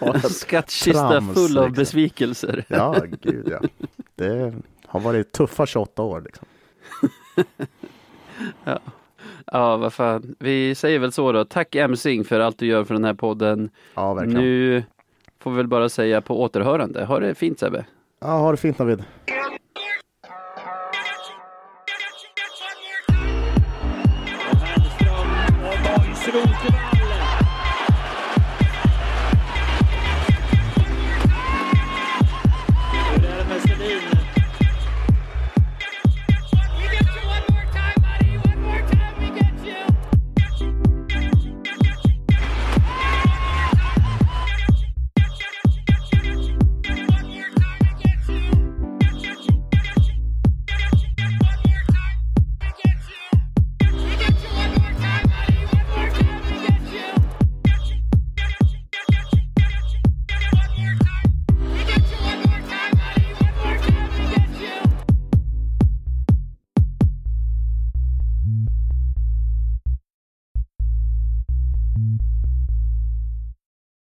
[SPEAKER 1] En skattkista
[SPEAKER 2] trams,
[SPEAKER 1] full av
[SPEAKER 2] liksom.
[SPEAKER 1] besvikelser.
[SPEAKER 2] ja, gud ja. Det har varit tuffa 28 år liksom.
[SPEAKER 1] Ja, vad fan. Vi säger väl så då. Tack Emsing för allt du gör för den här podden.
[SPEAKER 2] Ja, verkligen.
[SPEAKER 1] Nu får vi väl bara säga på återhörande. Ha det fint Sebbe.
[SPEAKER 2] Ja, ha det fint Navid.
[SPEAKER 4] Och